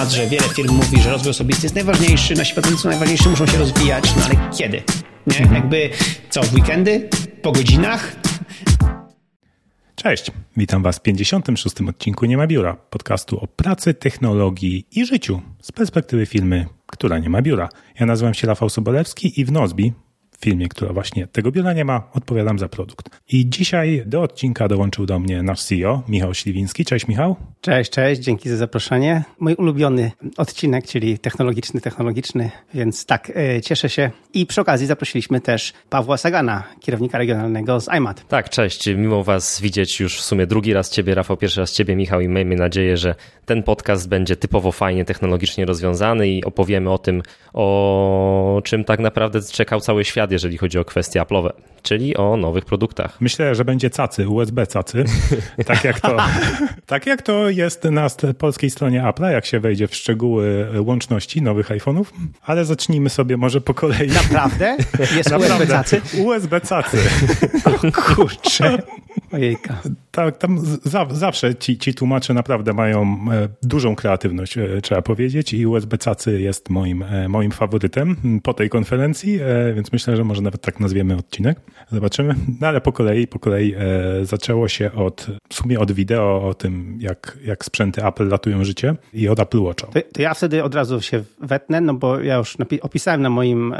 temat, że wiele firm mówi, że rozwój osobisty jest najważniejszy, nasi pracownicy są najważniejsi, muszą się rozwijać, no ale kiedy? Nie? Mhm. Jakby co, w weekendy? Po godzinach? Cześć, witam Was w 56. odcinku Nie ma biura, podcastu o pracy, technologii i życiu z perspektywy firmy, która nie ma biura. Ja nazywam się Rafał Sobolewski i w Nozbi, filmie, która właśnie tego biura nie ma, odpowiadam za produkt. I dzisiaj do odcinka dołączył do mnie nasz CEO, Michał Śliwiński. Cześć Michał. Cześć, cześć, dzięki za zaproszenie. Mój ulubiony odcinek, czyli technologiczny, technologiczny, więc tak, e, cieszę się. I przy okazji zaprosiliśmy też Pawła Sagana, kierownika regionalnego z IMAT. Tak, cześć, miło Was widzieć już w sumie drugi raz Ciebie, Rafał, pierwszy raz Ciebie, Michał i miejmy nadzieję, że ten podcast będzie typowo fajnie technologicznie rozwiązany i opowiemy o tym, o czym tak naprawdę czekał cały świat jeżeli chodzi o kwestie Apple'owe, czyli o nowych produktach. Myślę, że będzie cacy, USB cacy, tak jak to, tak jak to jest na polskiej stronie Apple'a, jak się wejdzie w szczegóły łączności nowych iPhone'ów, ale zacznijmy sobie może po kolei. Naprawdę? Jest Naprawdę. USB cacy? USB cacy. O kurczę. Ojejka. Tak, tam za, zawsze ci, ci tłumacze naprawdę mają e, dużą kreatywność, e, trzeba powiedzieć i USB cacy jest moim, e, moim faworytem po tej konferencji, więc myślę, że może nawet tak nazwiemy odcinek. Zobaczymy. No ale po kolei, po kolei zaczęło się od, w sumie od wideo o tym, jak, jak sprzęty Apple latują życie i od Apple Watcha. To, to ja wtedy od razu się wetnę, no bo ja już opisałem na moim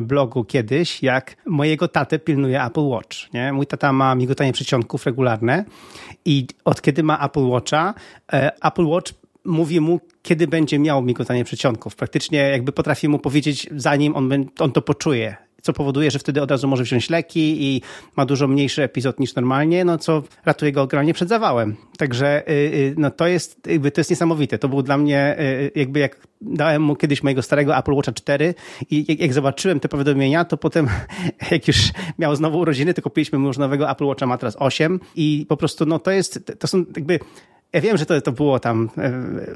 blogu kiedyś, jak mojego tatę pilnuje Apple Watch. Nie? Mój tata ma migotanie przyciągów regularne i od kiedy ma Apple Watcha, e, Apple Watch mówi mu, kiedy będzie miał migotanie przedsionków. Praktycznie jakby potrafi mu powiedzieć, zanim on, on to poczuje co powoduje, że wtedy od razu może wziąć leki i ma dużo mniejszy epizod niż normalnie, no co ratuje go generalnie przed zawałem. Także y, y, no to jest, jakby to jest niesamowite. To był dla mnie y, jakby jak dałem mu kiedyś mojego starego Apple Watcha 4 i jak, jak zobaczyłem te powiadomienia, to potem jak już miał znowu urodziny, to kupiliśmy mu już nowego Apple Watcha ma teraz 8 i po prostu no to jest, to są jakby ja wiem, że to, to było tam e,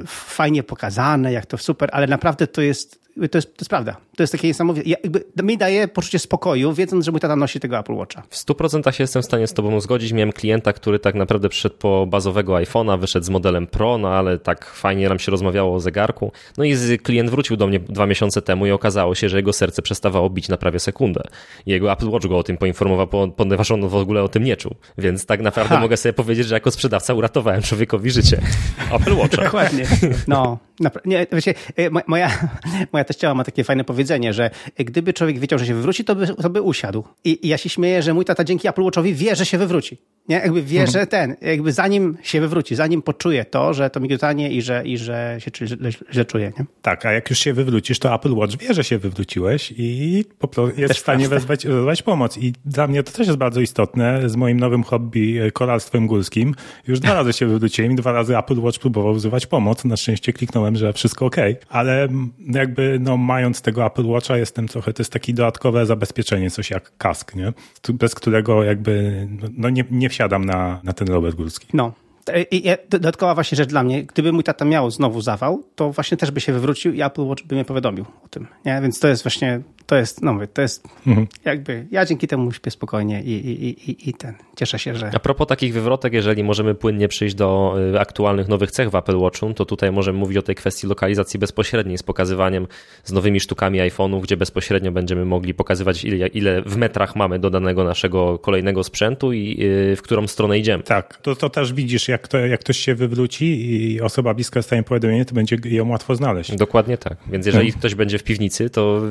fajnie pokazane, jak to super, ale naprawdę to jest to jest, to jest prawda. To jest takie niesamowite. Ja, jakby, mi daje poczucie spokoju, wiedząc, że mój tata nosi tego Apple Watcha. W 100% się jestem w stanie z tobą zgodzić. Miałem klienta, który tak naprawdę przyszedł po bazowego iPhone'a, wyszedł z modelem Pro, no ale tak fajnie nam się rozmawiało o zegarku. No i klient wrócił do mnie dwa miesiące temu i okazało się, że jego serce przestawało bić na prawie sekundę. I jego Apple Watch go o tym poinformował, ponieważ on w ogóle o tym nie czuł. Więc tak naprawdę ha. mogę sobie powiedzieć, że jako sprzedawca uratowałem człowiekowi życie. Apple Watcha. Dokładnie. No, nie, wiecie, e, moja, moja teściowa ma takie fajne powiedzenie, że gdyby człowiek wiedział, że się wywróci, to by, to by usiadł. I, I, ja się śmieję, że mój tata dzięki Apple Watchowi wie, że się wywróci. Nie? Jakby wie, mhm. że ten, jakby zanim się wywróci, zanim poczuje to, że to migotanie i że, i że się źle, źle czuje. Nie? Tak, a jak już się wywrócisz, to Apple Watch wie, że się wywróciłeś i po prostu jest też w stanie wezwać, wezwać pomoc. I dla mnie to też jest bardzo istotne z moim nowym hobby e, koralstwem górskim. Już dwa razy się wywróciłem i dwa razy Apple Watch próbował wzywać pomoc. Na szczęście kliknąłem, że wszystko ok. Ale jakby no, mając tego Apple Watcha jestem trochę, to jest takie dodatkowe zabezpieczenie, coś jak kask, nie? bez którego jakby no, nie, nie wsiadam na, na ten rower górski. No, i dodatkowa właśnie rzecz dla mnie, gdyby mój tata miał znowu zawał, to właśnie też by się wywrócił i Apple Watch by mnie powiadomił o tym. Nie? Więc to jest właśnie to jest, no mówię, to jest mhm. jakby, ja dzięki temu śpię spokojnie i, i, i, i ten, cieszę się, że... A propos takich wywrotek, jeżeli możemy płynnie przyjść do y, aktualnych nowych cech w Apple Watchu, to tutaj możemy mówić o tej kwestii lokalizacji bezpośredniej z pokazywaniem z nowymi sztukami iPhone'ów, gdzie bezpośrednio będziemy mogli pokazywać ile, ile w metrach mamy do danego naszego kolejnego sprzętu i y, w którą stronę idziemy. Tak, to, to też widzisz, jak, to, jak ktoś się wywróci i osoba bliska stanie powiadomienie, to będzie ją łatwo znaleźć. Dokładnie tak, więc jeżeli hmm. ktoś będzie w piwnicy, to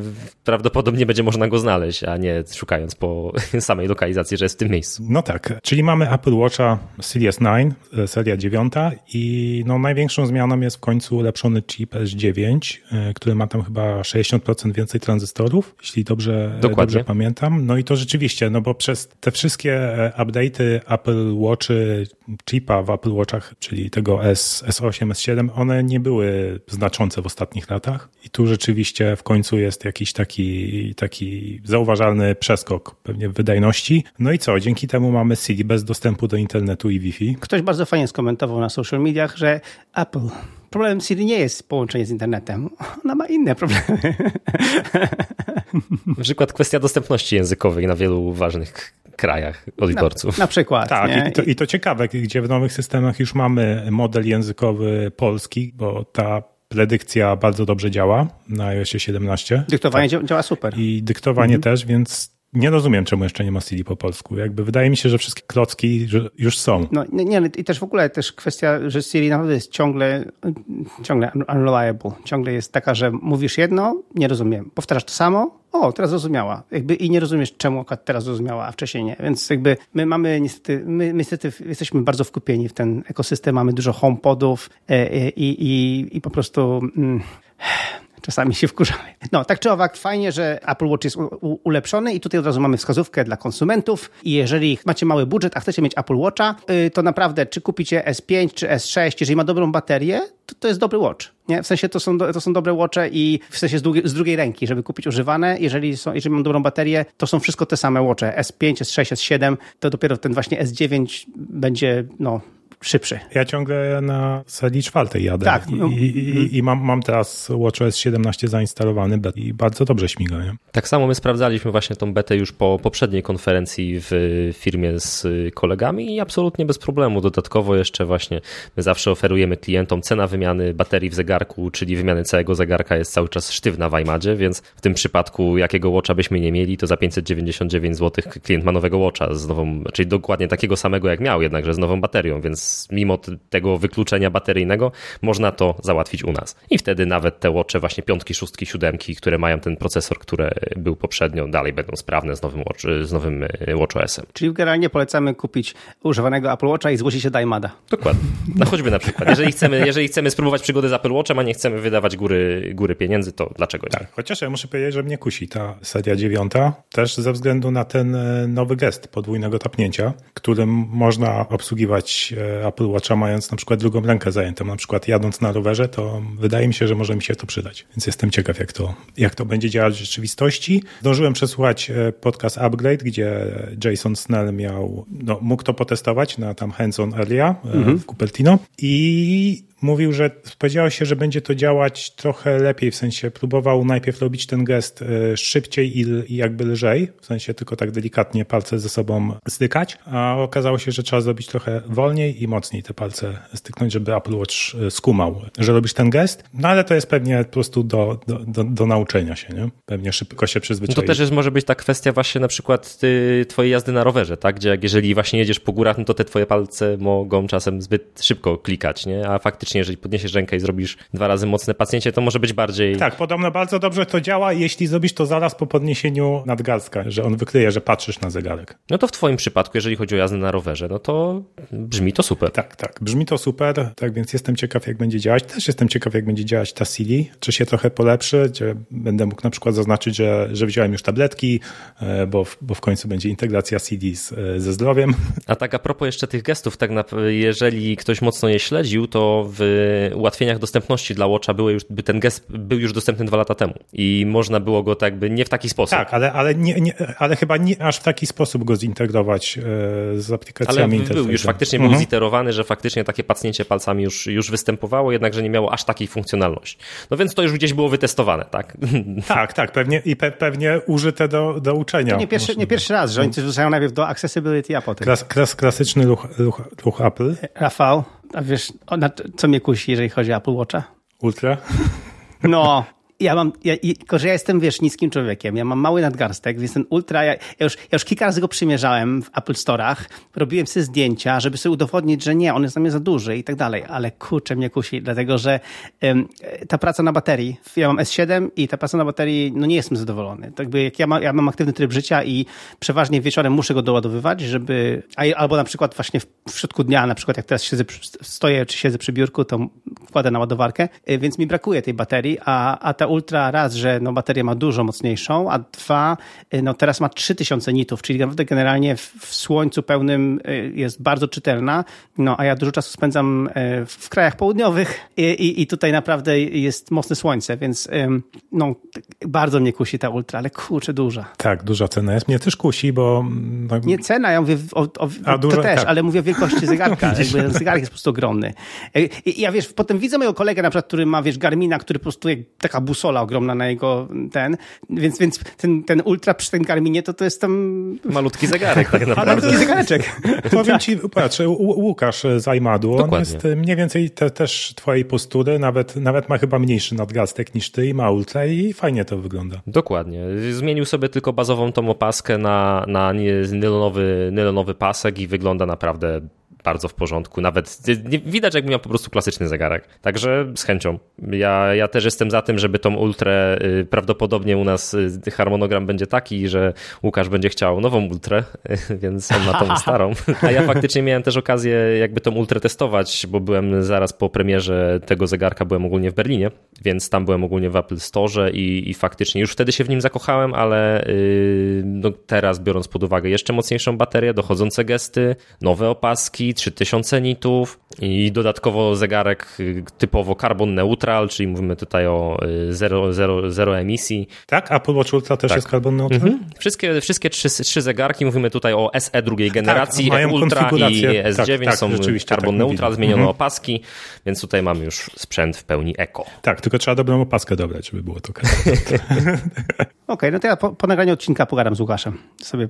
prawdopodobnie prawdopodobnie będzie można go znaleźć, a nie szukając po samej lokalizacji, że jest w tym miejscu. No tak, czyli mamy Apple Watcha Series 9, e, seria 9 i no największą zmianą jest w końcu ulepszony chip S9, e, który ma tam chyba 60% więcej tranzystorów, jeśli dobrze, dobrze pamiętam. No i to rzeczywiście, no bo przez te wszystkie e, update'y Apple Watchy, chipa w Apple Watchach, czyli tego S, S8, S7, one nie były znaczące w ostatnich latach i tu rzeczywiście w końcu jest jakiś taki taki zauważalny przeskok pewnie w wydajności. No i co? Dzięki temu mamy Siri bez dostępu do internetu i Wi-Fi. Ktoś bardzo fajnie skomentował na social mediach, że Apple Problemem Siri nie jest połączenie z internetem. Ona ma inne problemy. Na przykład kwestia dostępności językowej na wielu ważnych krajach odbiorców. Na, na przykład. Tak, i to, i to ciekawe, gdzie w nowych systemach już mamy model językowy polski, bo ta predykcja bardzo dobrze działa na iOS 17. Dyktowanie tak. działa super. I dyktowanie mhm. też, więc nie rozumiem, czemu jeszcze nie ma CD po polsku. Jakby wydaje mi się, że wszystkie klocki już są. No nie, i też w ogóle też kwestia, że Siri naprawdę jest ciągle, ciągle unreliable. Ciągle jest taka, że mówisz jedno, nie rozumiem. Powtarzasz to samo, o, teraz zrozumiała. Jakby i nie rozumiesz, czemu akurat teraz zrozumiała, a wcześniej nie. Więc jakby my mamy niestety, my niestety jesteśmy bardzo wkupieni w ten ekosystem, mamy dużo homepodów e, e, i, i, i po prostu... Mm, czasami się wkurzamy. No, tak czy owak, fajnie, że Apple Watch jest ulepszony i tutaj od razu mamy wskazówkę dla konsumentów. I jeżeli macie mały budżet, a chcecie mieć Apple Watcha, y, to naprawdę, czy kupicie S5 czy S6, jeżeli ma dobrą baterię, to, to jest dobry watch. Nie? W sensie to są, to są dobre watche i w sensie z, z drugiej ręki, żeby kupić używane. Jeżeli, są, jeżeli mam dobrą baterię, to są wszystko te same watche. S5, S6, S7, to dopiero ten właśnie S9 będzie no, szybszy. Ja ciągle na serii czwartej jadę tak, no. i, i, i, mam, mam teraz WatchOS 17 zainstalowany i bardzo dobrze śmiga. Nie? Tak samo my sprawdzaliśmy właśnie tą betę już po poprzedniej konferencji w firmie z kolegami i absolutnie bez problemu. Dodatkowo jeszcze właśnie my zawsze oferujemy klientom cena wymiany baterii w zegarku, czyli wymiany całego zegarka jest cały czas sztywna w iMadzie, więc w tym przypadku jakiego Watcha byśmy nie mieli, to za 599 zł klient ma nowego Watcha z nową, czyli dokładnie takiego samego jak miał, jednakże z nową baterią, więc mimo tego wykluczenia bateryjnego można to załatwić u nas. I wtedy nawet te watche właśnie piątki, szóstki, siódemki, które mają ten procesor, który był poprzednio, dalej będą sprawne z nowym, watch, z nowym e, WatchOS-em. Czyli generalnie polecamy kupić używanego Apple Watcha i zgłosić się do iMada. Dokładnie. No choćby na przykład. Jeżeli chcemy, jeżeli chcemy spróbować przygody z Apple Watchem, a nie chcemy wydawać góry, góry pieniędzy, to dlaczego tak, nie? Chociaż ja muszę powiedzieć, że mnie kusi ta seria dziewiąta, też ze względu na ten e, nowy gest podwójnego tapnięcia, którym można obsługiwać e, Apple Watcha mając na przykład drugą rękę zajętą, na przykład jadąc na rowerze, to wydaje mi się, że może mi się to przydać. Więc jestem ciekaw, jak to, jak to będzie działać w rzeczywistości. Zdążyłem przesłuchać e, podcast Upgrade, gdzie Jason Snell miał, no, mógł to potestować na tam hands-on area mhm. w Cupertino i mówił, że spodziewał się, że będzie to działać trochę lepiej, w sensie próbował najpierw robić ten gest e, szybciej i jakby lżej, w sensie tylko tak delikatnie palce ze sobą stykać, a okazało się, że trzeba zrobić trochę wolniej i mocniej te palce styknąć, żeby Apple Watch e, skumał, że robisz ten gest, no ale to jest pewnie po prostu do, do, do, do nauczenia się, nie? Pewnie szybko się przyzwyczaić. No to też jest, może być ta kwestia właśnie na przykład ty, twojej jazdy na rowerze, tak? Gdzie jak jeżeli właśnie jedziesz po górach, no to te twoje palce mogą czasem zbyt szybko klikać, nie? A faktycznie faktycznie, jeżeli podniesiesz rękę i zrobisz dwa razy mocne pacjencie, to może być bardziej... Tak, podobno bardzo dobrze to działa, jeśli zrobisz to zaraz po podniesieniu nadgarstka, że on wykryje, że patrzysz na zegarek. No to w twoim przypadku, jeżeli chodzi o jazdę na rowerze, no to brzmi to super. Tak, tak, brzmi to super, tak więc jestem ciekaw, jak będzie działać. Też jestem ciekaw, jak będzie działać ta Siri, czy się trochę polepszy, gdzie będę mógł na przykład zaznaczyć, że, że wziąłem już tabletki, e, bo w, bo w końcu będzie integracja CD z, e, ze zdrowiem. A tak a propos jeszcze tych gestów, tak na, jeżeli ktoś mocno je śledził, to w ułatwieniach dostępności dla Watcha były już, by ten gest był już dostępny dwa lata temu i można było go tak by nie w taki sposób. Tak, ale, ale, nie, nie, ale chyba nie aż w taki sposób go zintegrować e, z aplikacjami Ale był już faktycznie mhm. był ziterowany, że faktycznie takie pacnięcie palcami już, już występowało, jednakże nie miało aż takiej funkcjonalności. No więc to już gdzieś było wytestowane, tak? Tak, tak, pewnie i pe, pewnie użyte do, do uczenia. To nie pierwszy, nie pierwszy raz, że oni wrzucają najpierw do accessibility, a potem. Klas, klas, klasyczny ruch, ruch, ruch Apple. Rafał, a wiesz, co mnie kusi, jeżeli chodzi o Apple Watcha? Ultra? No, ja mam, ja, tylko że ja jestem, wiesz, niskim człowiekiem, ja mam mały nadgarstek, więc ten ultra, ja, ja, już, ja już kilka razy go przymierzałem w Apple Store'ach, robiłem sobie zdjęcia, żeby sobie udowodnić, że nie, on jest na mnie za duży i tak dalej, ale kurczę mnie kusi, dlatego że um, ta praca na baterii, ja mam S7 i ta praca na baterii, no nie jestem zadowolony. Tak jakby jak ja, ma, ja mam aktywny tryb życia i przeważnie wieczorem muszę go doładowywać, żeby, albo na przykład właśnie w, w środku dnia, na przykład jak teraz siedzę, stoję czy siedzę przy biurku, to wkładę na ładowarkę, y, więc mi brakuje tej baterii, a, a ta ultra raz, że no, baterię ma dużo mocniejszą, a dwa, y, no teraz ma 3000 nitów, czyli naprawdę generalnie w, w słońcu pełnym y, jest bardzo czytelna, no a ja dużo czasu spędzam y, w krajach południowych i, i, i tutaj naprawdę jest mocne słońce, więc no bardzo mnie kusi ta ultra, ale kurczę duża. Tak, duża cena jest. Mnie też kusi, bo... No... Nie cena, ja mówię o, o, a, dużo, to też, tak. ale mówię o wielkości zegarka. Jakby zegarek jest po prostu ogromny. I, ja wiesz, potem widzę mojego kolegę na przykład, który ma, wiesz, Garmina, który po prostu jak taka bus busola ogromna na jego ten, więc, więc ten, ten ultra przy tym Garminie to to jest tam... Malutki zegarek tak naprawdę. Malutki zegareczek. Powiem ci, patrz, Łukasz z iMadu, on jest mniej więcej te, też twojej postury, nawet, nawet ma chyba mniejszy nadgarstek niż ty i ma ultra i fajnie to wygląda. Dokładnie. Zmienił sobie tylko bazową tą opaskę na, na nylonowy, nylonowy pasek i wygląda naprawdę bardzo w porządku. Nawet widać, jakby miał po prostu klasyczny zegarek. Także z chęcią. Ja, ja też jestem za tym, żeby tą ultrę, y, prawdopodobnie u nas y, harmonogram będzie taki, że Łukasz będzie chciał nową ultrę, więc on ma tą starą. A ja faktycznie miałem też okazję jakby tą ultrę testować, bo byłem zaraz po premierze tego zegarka, byłem ogólnie w Berlinie, więc tam byłem ogólnie w Apple Store i, i faktycznie już wtedy się w nim zakochałem, ale yy, no teraz biorąc pod uwagę jeszcze mocniejszą baterię, dochodzące gesty, nowe opaski, 3000 nitów i dodatkowo zegarek y, typowo carbon neutral, czyli mówimy tutaj o y, zero, zero, zero emisji. Tak? Apple Watch Ultra też Tak. jest carbon neutral? Mhm. Wszystkie, wszystkie trzy, trzy zegarki, mówimy tutaj o SE drugiej generacji, Tak, mają Ultra i konfigurację. S9 Tak, tak, są rzeczywiście, carbon tak neutral, zmieniono Mhm. opaski, więc tutaj mamy już sprzęt w pełni eko. Tak, tylko trzeba dobrą opaskę dobrać, żeby było to Okej, no to ja po, po nagraniu odcinka pogadam z Łukaszem. Sobie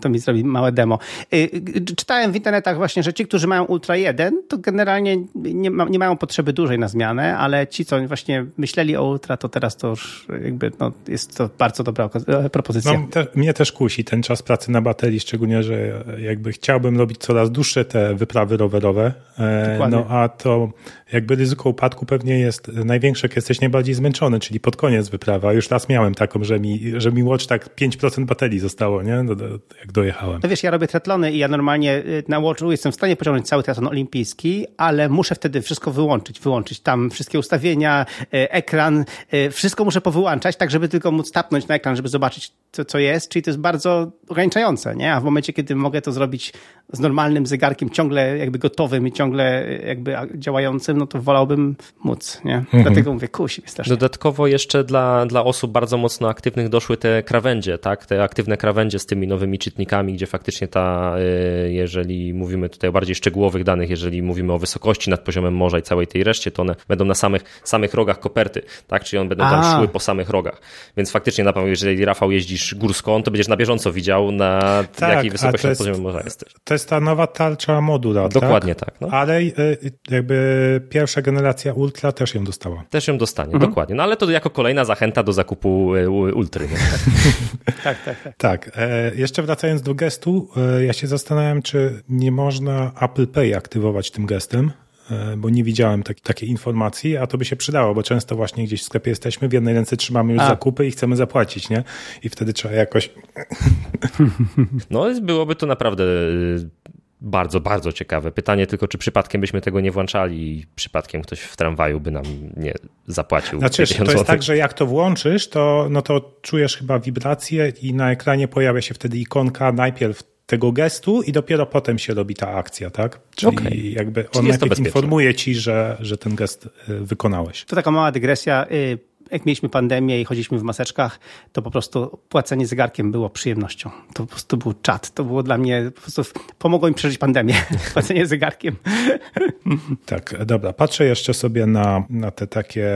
to mi zrobi małe demo. Y, Czytałem w internetach właśnie, że ci, którzy mają Ultra 1, to generalnie nie, ma, nie mają potrzeby dłużej na zmianę, ale ci, co właśnie myśleli o Ultra, to teraz to już jakby no, jest to bardzo dobra e, propozycja. No, te, mnie też kusi ten czas pracy na baterii, szczególnie, że jakby chciałbym robić coraz dłuższe te wyprawy rowerowe, e, Dokładnie. no a to jakby ryzyko upadku pewnie jest największe, jak jesteś najbardziej zmęczony, czyli pod koniec wyprawy. A Już raz miałem taką, że mi, że mi Watch tak 5% baterii zostało, nie? Do, do, jak dojechałem. No wiesz, ja robię triatlony i ja normalnie y, na Watchu jestem w stanie pociągnąć cały triatlon olimpijski, ale muszę wtedy wszystko wyłączyć, wyłączyć tam wszystkie ustawienia, y, ekran, wszystko muszę powyłączać, tak żeby tylko móc tapnąć na ekran, żeby zobaczyć co, co jest, czyli to jest bardzo ograniczające, nie? A w momencie, kiedy mogę to zrobić z normalnym zegarkiem, ciągle jakby gotowym i ciągle jakby działającym, no to wolałbym móc, nie? Dlatego mówię, kusi mnie strasznie. Dodatkowo jeszcze dla, dla osób bardzo mocno aktywnych doszły te krawędzie, tak? Te aktywne krawędzie z tymi nowymi czytnikami, gdzie faktycznie ta, y, jeżeli mówimy tutaj o bardziej szczegółowych danych, jeżeli mówimy o wysokości nad poziomem morza i całej tej reszcie, to one będą na samych, samych rogach koperty, tak? Czyli one będą tam szły po samych rogach. Więc faktycznie na pewno, jeżeli Rafał jeździsz górską, to będziesz na bieżąco widział, na Tak, jakiej wysokości nad jest- poziomem morza jesteś. To jest ta nowa tarcza Modula, Dokładnie tak, no. Ale y, jakby pierwsza generacja Ultra też ją dostała. Też ją dostanie, dokładnie. No ale to jako kolejna zachęta do zakupu y, ultry. Tak, tak, tak. Tak, e, jeszcze wracając do gestu, e, ja się zastanawiam, czy nie można Apple Pay aktywować tym gestem, e, bo nie widziałem tak, takiej informacji, a to by się przydało, bo często właśnie gdzieś w sklepie jesteśmy, w jednej ręce trzymamy już A. zakupy i chcemy zapłacić, nie? I wtedy trzeba jakoś... No byłoby to naprawdę y, bardzo, bardzo ciekawe. Pytanie tylko, czy przypadkiem byśmy tego nie włączali i przypadkiem ktoś w tramwaju by nam nie zapłacił. Znaczy, 50 to jest tak, że jak to włączysz, to, no to czujesz chyba wibrację i na ekranie pojawia się wtedy ikonka najpierw tego gestu i dopiero potem się robi ta akcja, tak? Czyli Okej. jakby on Czyli najpierw informuje ci, że, że ten gest y, wykonałeś. To taka mała dygresja. Jak mieliśmy pandemię i chodziliśmy w maseczkach, to po prostu płacenie zegarkiem było przyjemnością. To po prostu był czat. To było dla mnie, po prostu pomogło mi przeżyć pandemię. Płacenie zegarkiem. Tak, dobra. Patrzę jeszcze sobie na, na te takie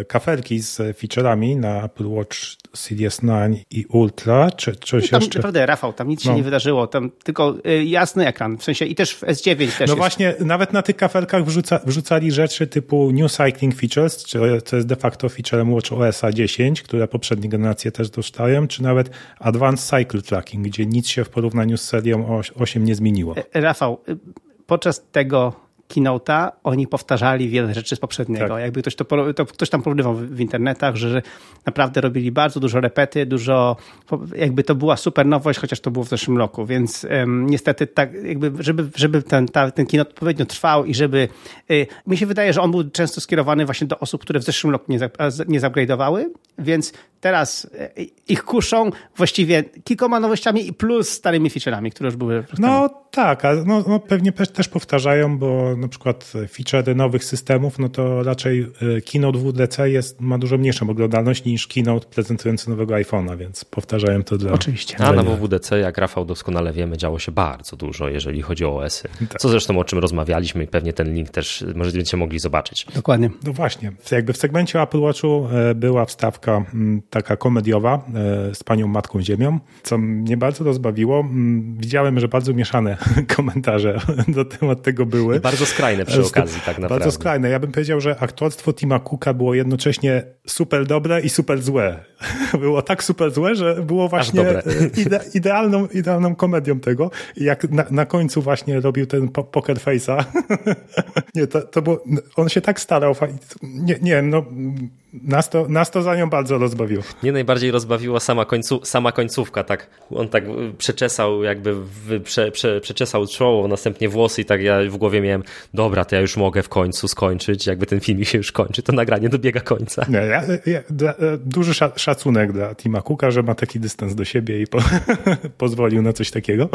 e, kafelki z featureami na Apple Watch Series 9 i Ultra. Czy coś Tam jeszcze? naprawdę, Rafał, tam nic się No. nie wydarzyło. Tam tylko y, jasny ekran. W sensie i też w S9 też No jest. właśnie, nawet na tych kafelkach wrzuca, wrzucali rzeczy typu New Cycling Features, czy to jest de facto featurem Watch OS 10, które poprzednie generacje też dostają, czy nawet Advanced Cycle Tracking, gdzie nic się w porównaniu z serią 8 nie zmieniło. E, Rafał, y, podczas tego keynote'a oni powtarzali wiele rzeczy z poprzedniego. Tak. Jakby ktoś, to, to ktoś tam porównywał w, w internetach, że, że naprawdę robili bardzo dużo repety, dużo, jakby to była super nowość, chociaż to było w zeszłym roku, więc em, niestety tak, jakby, żeby, żeby ten, ta, ten keynote odpowiednio trwał i żeby, y, mi się wydaje, że on był często skierowany właśnie do osób, które w zeszłym roku nie, nie zupgrade'owały, więc teraz y, ich kuszą właściwie kilkoma nowościami i plus starymi feature'ami, które już były. No, Tak, a no, no pewnie też powtarzają, bo na przykład feature nowych systemów, no to raczej y, Keynote WDC jest, ma dużo mniejszą oglądalność niż Keynote prezentujący nowego iPhone'a, więc powtarzają to dla... Oczywiście. A na WWDC, jak Rafał doskonale wiemy, działo się bardzo dużo, jeżeli chodzi o OS-y. Tak. Co zresztą o czym rozmawialiśmy i pewnie ten link też możecie będziecie mogli zobaczyć. Dokładnie. No właśnie. Jakby w segmencie Apple Watchu e, była wstawka mm, taka komediowa e, z panią Matką Ziemią, co mnie bardzo rozbawiło. Mm, widziałem, że bardzo mieszane komentarze do temat tego były. I bardzo skrajne przy okazji, tak naprawdę. Bardzo skrajne. Ja bym powiedział, że aktorstwo Tima Cooka było jednocześnie super dobre i super złe. Było tak super złe, że było właśnie ide idealną, idealną komedią tego. I jak na, na końcu właśnie robił ten po poker face'a. nie, to, to było, on się tak starał. Nie, nie no nas to, nas to za nią bardzo rozbawiło. Mnie najbardziej rozbawiła sama, końcu, sama końcówka, tak. On tak przeczesał, jakby prze, prze, przeczesał czoło, następnie włosy i tak ja w głowie miałem, dobra, to ja już mogę w końcu skończyć, jakby ten film się już kończy, to nagranie dobiega końca. Nie, ja, ja, duży szacunek dla Tima Cooka, że ma taki dystans do siebie i po, pozwolił na coś takiego.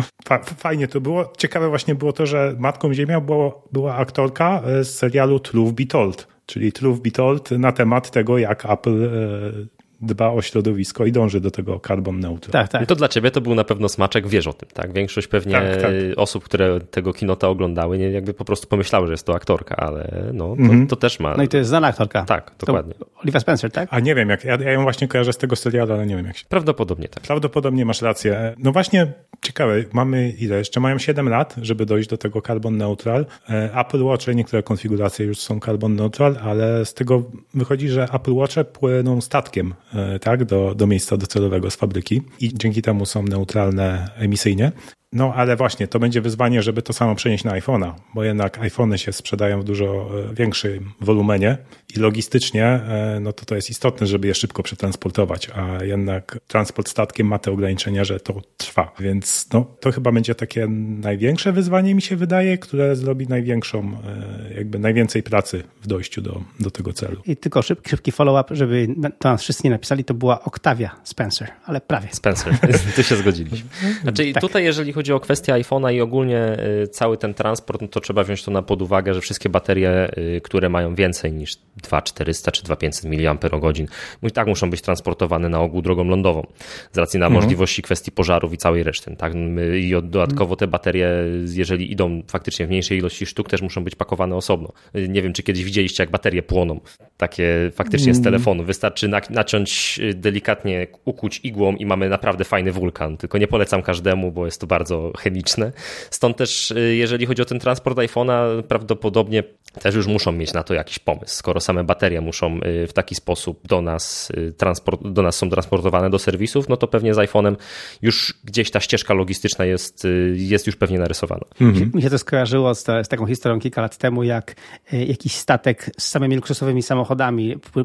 Fajnie to było. Ciekawe właśnie było to, że Matką Ziemia było, była aktorka z serialu Truth Be Told czyli Truth Be Told na temat tego, jak Apple e, dba o środowisko i dąży do tego carbon neutral. Tak, tak. I to dla ciebie to był na pewno smaczek, wiesz o tym, tak? Większość pewnie tak, tak. osób, które tego kinota oglądały, nie, jakby po prostu pomyślały, że jest to aktorka, ale no, to, mm -hmm. to też ma... No i to jest znana aktorka. Tak, dokładnie. To Oliva Spencer, tak? A nie wiem, jak, ja, ja ją właśnie kojarzę z tego serialu, ale nie wiem jak się... Prawdopodobnie tak. Prawdopodobnie masz rację. No właśnie, ciekawe, mamy ile? Jeszcze mają 7 lat, żeby dojść do tego carbon neutral. E, Apple Watch, niektóre konfiguracje już są carbon neutral, ale z tego wychodzi, że Apple Watche płyną statkiem, tak, do, do, miejsca docelowego z fabryki i dzięki temu są neutralne emisyjnie. No ale właśnie, to będzie wyzwanie, żeby to samo przenieść na iPhone'a, bo jednak iPhony się sprzedają w dużo e, większym wolumenie i logistycznie e, no to to jest istotne, żeby je szybko przetransportować, a jednak transport statkiem ma te ograniczenia, że to trwa. Więc no, to chyba będzie takie największe wyzwanie, mi się wydaje, które zrobi największą, e, jakby najwięcej pracy w dojściu do, do tego celu. I tylko szybki, szybki follow-up, żeby to nas wszyscy nie napisali, to była Octavia Spencer, ale prawie. Spencer, tu się zgodziliśmy. Znaczy tak. tutaj, jeżeli chodzi o kwestię iPhone'a i ogólnie y, cały ten transport, no to trzeba wziąć to na pod uwagę, że wszystkie baterie, y, które mają więcej niż 2400 czy 2500 mAh, i tak muszą być transportowane na ogół drogą lądową, z racji na mhm. możliwości kwestii pożarów i całej reszty. Tak? I dodatkowo te baterie, jeżeli idą faktycznie w mniejszej ilości sztuk, też muszą być pakowane osobno. Y, nie wiem, czy kiedyś widzieliście, jak baterie płoną. Takie faktycznie z mhm. telefonu. Wystarczy naciąć delikatnie, ukuć igłą i mamy naprawdę fajny wulkan. Tylko nie polecam każdemu, bo jest to bardzo chemiczne. Stąd też, y, jeżeli chodzi o ten transport iPhone'a, prawdopodobnie też już muszą mieć na to jakiś pomysł. Skoro same baterie muszą y, w taki sposób do nas, y, transport, do nas są transportowane do serwisów, no to pewnie z iPhone'em już gdzieś ta ścieżka logistyczna jest, jest już pewnie narysowana. Mhm. Mi się to skojarzyło z, z, taką historią kilka lat temu, jak jakiś statek z samymi luksusowymi samochodami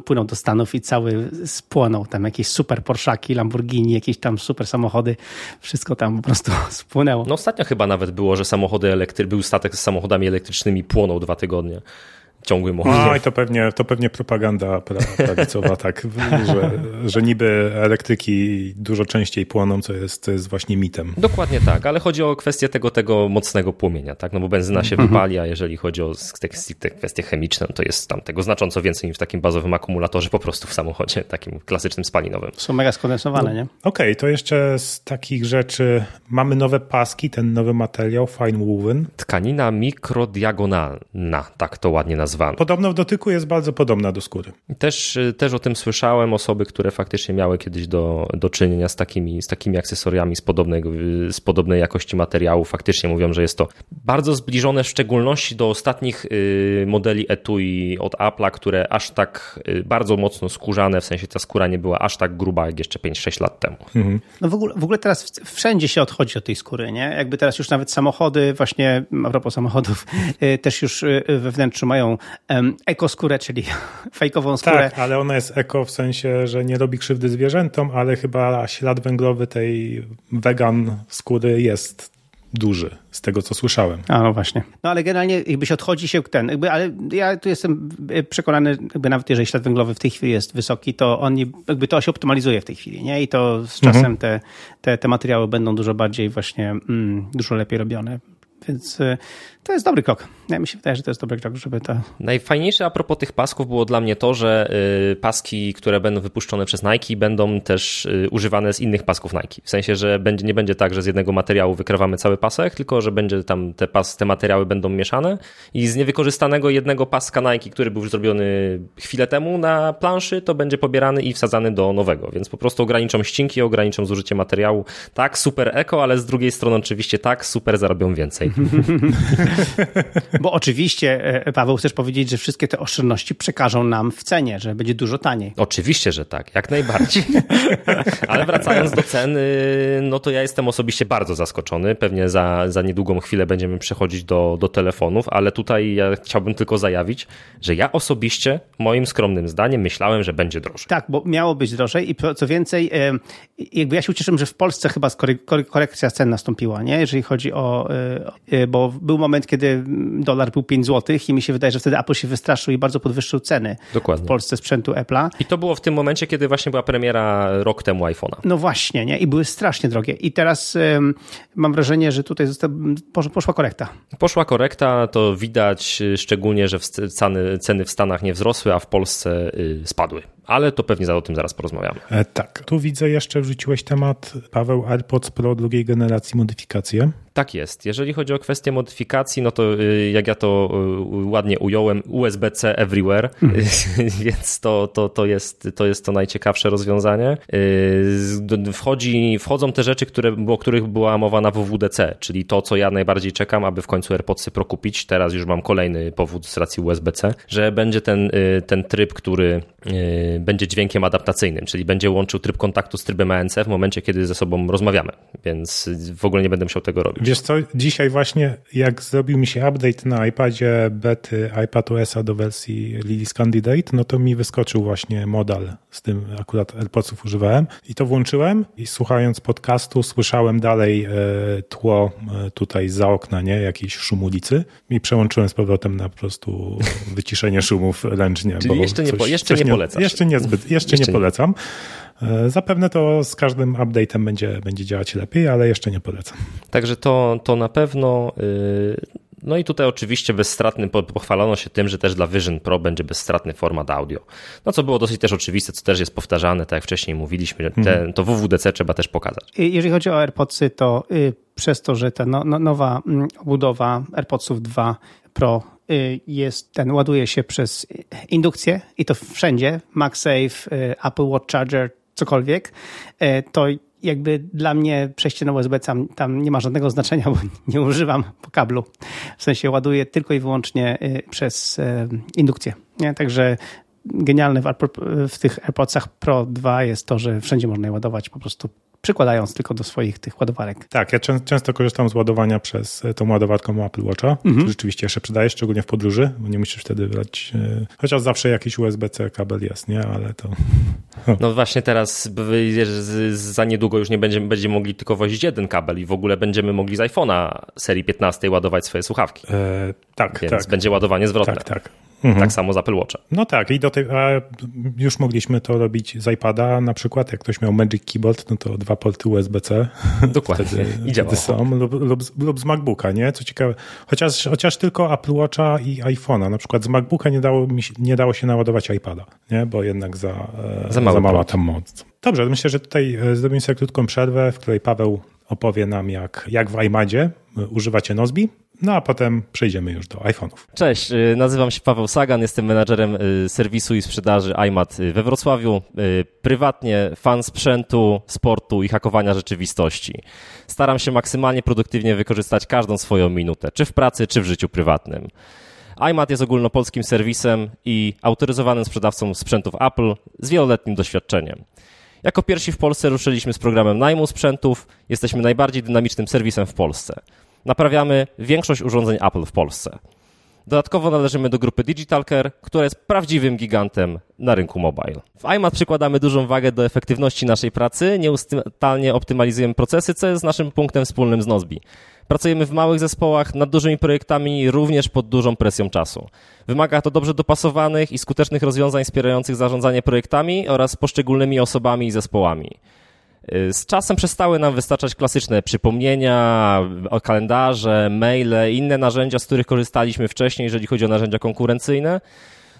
płynął do Stanów i cały spłonął. Tam jakieś super Porszaki, Lamborghini, jakieś tam super samochody, wszystko tam po prostu spłynęło. No ostatnio chyba nawet było, że samochody elektryczne, był statek z samochodami elektrycznymi płonął dwa tygodnie ciągłym ogniem. No i to pewnie, to pewnie propaganda prawicowa, tak, że, że niby elektryki dużo częściej płoną, co jest, co jest właśnie mitem. Dokładnie tak, ale chodzi o kwestię tego, tego mocnego płomienia, tak, no bo benzyna się mhm. wypali, a jeżeli chodzi o te, te kwestie chemiczne, no to jest tam tego znacząco więcej niż w takim bazowym akumulatorze po prostu w samochodzie, takim klasycznym spalinowym. Są mega skondensowane, no, nie? Okej, okay, to jeszcze z takich rzeczy mamy nowe paski, ten nowy materiał, fine woven. Tkanina mikrodiagonalna, tak to ładnie nazywamy Podobno w dotyku jest bardzo podobna do skóry. Też, też o tym słyszałem. Osoby, które faktycznie miały kiedyś do, do czynienia z takimi, z takimi akcesoriami z, podobnego, z podobnej jakości materiału, faktycznie mówią, że jest to bardzo zbliżone w szczególności do ostatnich y, modeli etui od Apple'a, które aż tak y, bardzo mocno skórzane, w sensie ta skóra nie była aż tak gruba jak jeszcze 5-6 lat temu. Mhm. No w ogóle, w ogóle teraz wszędzie się odchodzi od tej skóry, nie? Jakby teraz już nawet samochody, właśnie a propos samochodów, y, też już we wnętrzu mają ekoskórę, czyli fejkową skórę. Tak, ale ona jest eko w sensie, że nie robi krzywdy zwierzętom, ale chyba ślad węglowy tej wegan skóry jest duży, z tego co słyszałem. A no właśnie. No ale generalnie jakby się odchodzi się ten, jakby, ale ja tu jestem przekonany, jakby nawet jeżeli ślad węglowy w tej chwili jest wysoki, to on jakby to się optymalizuje w tej chwili, nie? I to z czasem mhm. te, te, te materiały będą dużo bardziej właśnie, mm, dużo lepiej robione Więc y, to jest dobry krok. Ja mi się wydaje, że to jest dobry krok, żeby to. Najfajniejsze a propos tych pasków było dla mnie to, że y, paski, które będą wypuszczone przez Nike, będą też y, używane z innych pasków Nike. W sensie, że będzie, nie będzie tak, że z jednego materiału wykrawamy cały pasek, tylko że będzie tam te, pas, te materiały będą mieszane i z niewykorzystanego jednego paska Nike, który był już zrobiony chwilę temu na planszy, to będzie pobierany i wsadzany do nowego. Więc po prostu ograniczą ścinki, ograniczą zużycie materiału. Tak, super eko, ale z drugiej strony oczywiście tak, super zarobią więcej. Bo oczywiście, e, Paweł, chcesz powiedzieć, że wszystkie te oszczędności przekażą nam w cenie, że będzie dużo taniej. Oczywiście, że tak, jak najbardziej. Ale wracając do ceny, no to ja jestem osobiście bardzo zaskoczony. Pewnie za, za niedługą chwilę będziemy przechodzić do, do telefonów, ale tutaj ja chciałbym tylko zajawić, że ja osobiście, moim skromnym zdaniem, myślałem, że będzie drożej. Tak, bo miało być drożej i co więcej, e, jakby ja się ucieszyłem, że w Polsce chyba korekcja cen nastąpiła, nie? jeżeli chodzi o, e, bo był moment, kiedy dolar był 5 zł i mi się wydaje, że wtedy Apple się wystraszył i bardzo podwyższył ceny Dokładnie. w Polsce sprzętu Apple'a. I to było w tym momencie, kiedy właśnie była premiera rok temu iPhone'a. No właśnie, nie? I były strasznie drogie. I teraz um, mam wrażenie, że tutaj zosta- poszła korekta. Poszła korekta, to widać szczególnie, że ceny, ceny w Stanach nie wzrosły, a w Polsce y, spadły ale to pewnie o tym zaraz porozmawiamy. E, tak. Tu widzę jeszcze wrzuciłeś temat, Paweł, AirPods Pro drugiej generacji modyfikacje. Tak jest. Jeżeli chodzi o kwestię modyfikacji, no to y, jak ja to y, ładnie ująłem, USB-C everywhere, mm. więc to, to, to, jest, to jest to najciekawsze rozwiązanie. Y, wchodzi, wchodzą te rzeczy, które, o których była mowa na WWDC, czyli to, co ja najbardziej czekam, aby w końcu AirPodsy Pro kupić. Teraz już mam kolejny powód z racji USB-C, że będzie ten, ten tryb, który będzie dźwiękiem adaptacyjnym, czyli będzie łączył tryb kontaktu z trybem ANC w momencie, kiedy ze sobą rozmawiamy, więc w ogóle nie będę musiał tego robić. Wiesz co, dzisiaj właśnie jak zrobił mi się update na iPadzie bety iPadOS do wersji Lily's Candidate, no to mi wyskoczył właśnie modal z tym akurat AirPodsów używałem i to włączyłem i słuchając podcastu słyszałem dalej e, tło e, tutaj za okna, nie? Jakiś szum ulicy i przełączyłem z powrotem na po prostu wyciszenie szumów ręcznie. Czyli jeszcze, nie, po, jeszcze nie, nie polecasz. Jeszcze niezbyt, jeszcze, jeszcze nie polecam. E, zapewne to z każdym update'em będzie, będzie działać lepiej, ale jeszcze nie polecam. Także to, to na pewno. Y, no i tutaj oczywiście bezstratny, pochwalono się tym, że też dla Vision Pro będzie bezstratny format audio. No co było dosyć też oczywiste, co też jest powtarzane, tak jak wcześniej mówiliśmy, że te, hmm. to WWDC trzeba też pokazać. Jeżeli chodzi o AirPodsy, to y, przez to, że ta no, no, nowa mm, obudowa AirPodsów 2 Pro y, jest, ten ładuje się przez indukcję i to wszędzie, MagSafe, Apple Watch Charger, cokolwiek, to jakby dla mnie przejście na USB tam, tam nie ma żadnego znaczenia, bo nie używam po kablu. W sensie ładuję tylko i wyłącznie e, przez e, indukcję. Nie? Także genialne w, w tych AirPodsach Pro 2 jest to, że wszędzie można je ładować po prostu przykładając tylko do swoich tych ładowarek. Tak, ja czę często korzystam z ładowania przez e, tą ładowarką Apple Watcha, mhm. rzeczywiście się przydaje, szczególnie w podróży, bo nie musisz wtedy brać, e, chociaż zawsze jakiś USB-C kabel jest, nie, ale to... No właśnie teraz za niedługo już nie będziemy, będziemy mogli tylko wozić jeden kabel i w ogóle będziemy mogli z iPhone'a serii 15 ładować swoje słuchawki. E, tak, Więc tak. będzie ładowanie zwrotne. Tak, tak. Mhm. Tak samo z Apple Watcha. No tak, i do tej, już mogliśmy to robić z iPada, na przykład jak ktoś miał Magic Keyboard, no to dwa porty USB-C. Dokładnie. Wtedy, I wtedy są, lub, lub, lub, z MacBooka, nie? Co ciekawe, chociaż, chociaż tylko Apple Watcha i iPhone'a. Na przykład z MacBooka nie dało, mi się, nie dało się naładować iPada, nie? Bo jednak za, e, za, za mała tam moc. Dobrze, myślę, że tutaj e, zrobimy sobie krótką przerwę, w której Paweł opowie nam, jak, jak w iMadzie e, używacie Nozbi, no a potem przejdziemy już do iPhone'ów. Cześć, y, nazywam się Paweł Sagan, jestem menadżerem y, serwisu i sprzedaży iMat y, we Wrocławiu. Prywatnie fan sprzętu, sportu i hakowania rzeczywistości. Staram się maksymalnie produktywnie wykorzystać każdą swoją minutę, czy w pracy, czy w życiu prywatnym. iMat jest ogólnopolskim serwisem i autoryzowanym sprzedawcą sprzętów Apple z wieloletnim doświadczeniem. Jako pierwsi w Polsce ruszyliśmy z programem najmu sprzętów. Jesteśmy najbardziej dynamicznym serwisem w Polsce naprawiamy większość urządzeń Apple w Polsce. Dodatkowo należymy do grupy DigitalCare, która jest prawdziwym gigantem na rynku mobile. W iMat przykładamy dużą wagę do efektywności naszej pracy, nieustannie optymalizujemy procesy, co jest naszym punktem wspólnym z Nozbi. Pracujemy w małych zespołach nad dużymi projektami, również pod dużą presją czasu. Wymaga to dobrze dopasowanych i skutecznych rozwiązań wspierających zarządzanie projektami oraz poszczególnymi osobami i zespołami. Y, z czasem przestały nam wystarczać klasyczne przypomnienia, kalendarze, maile, inne narzędzia, z których korzystaliśmy wcześniej, jeżeli chodzi o narzędzia konkurencyjne.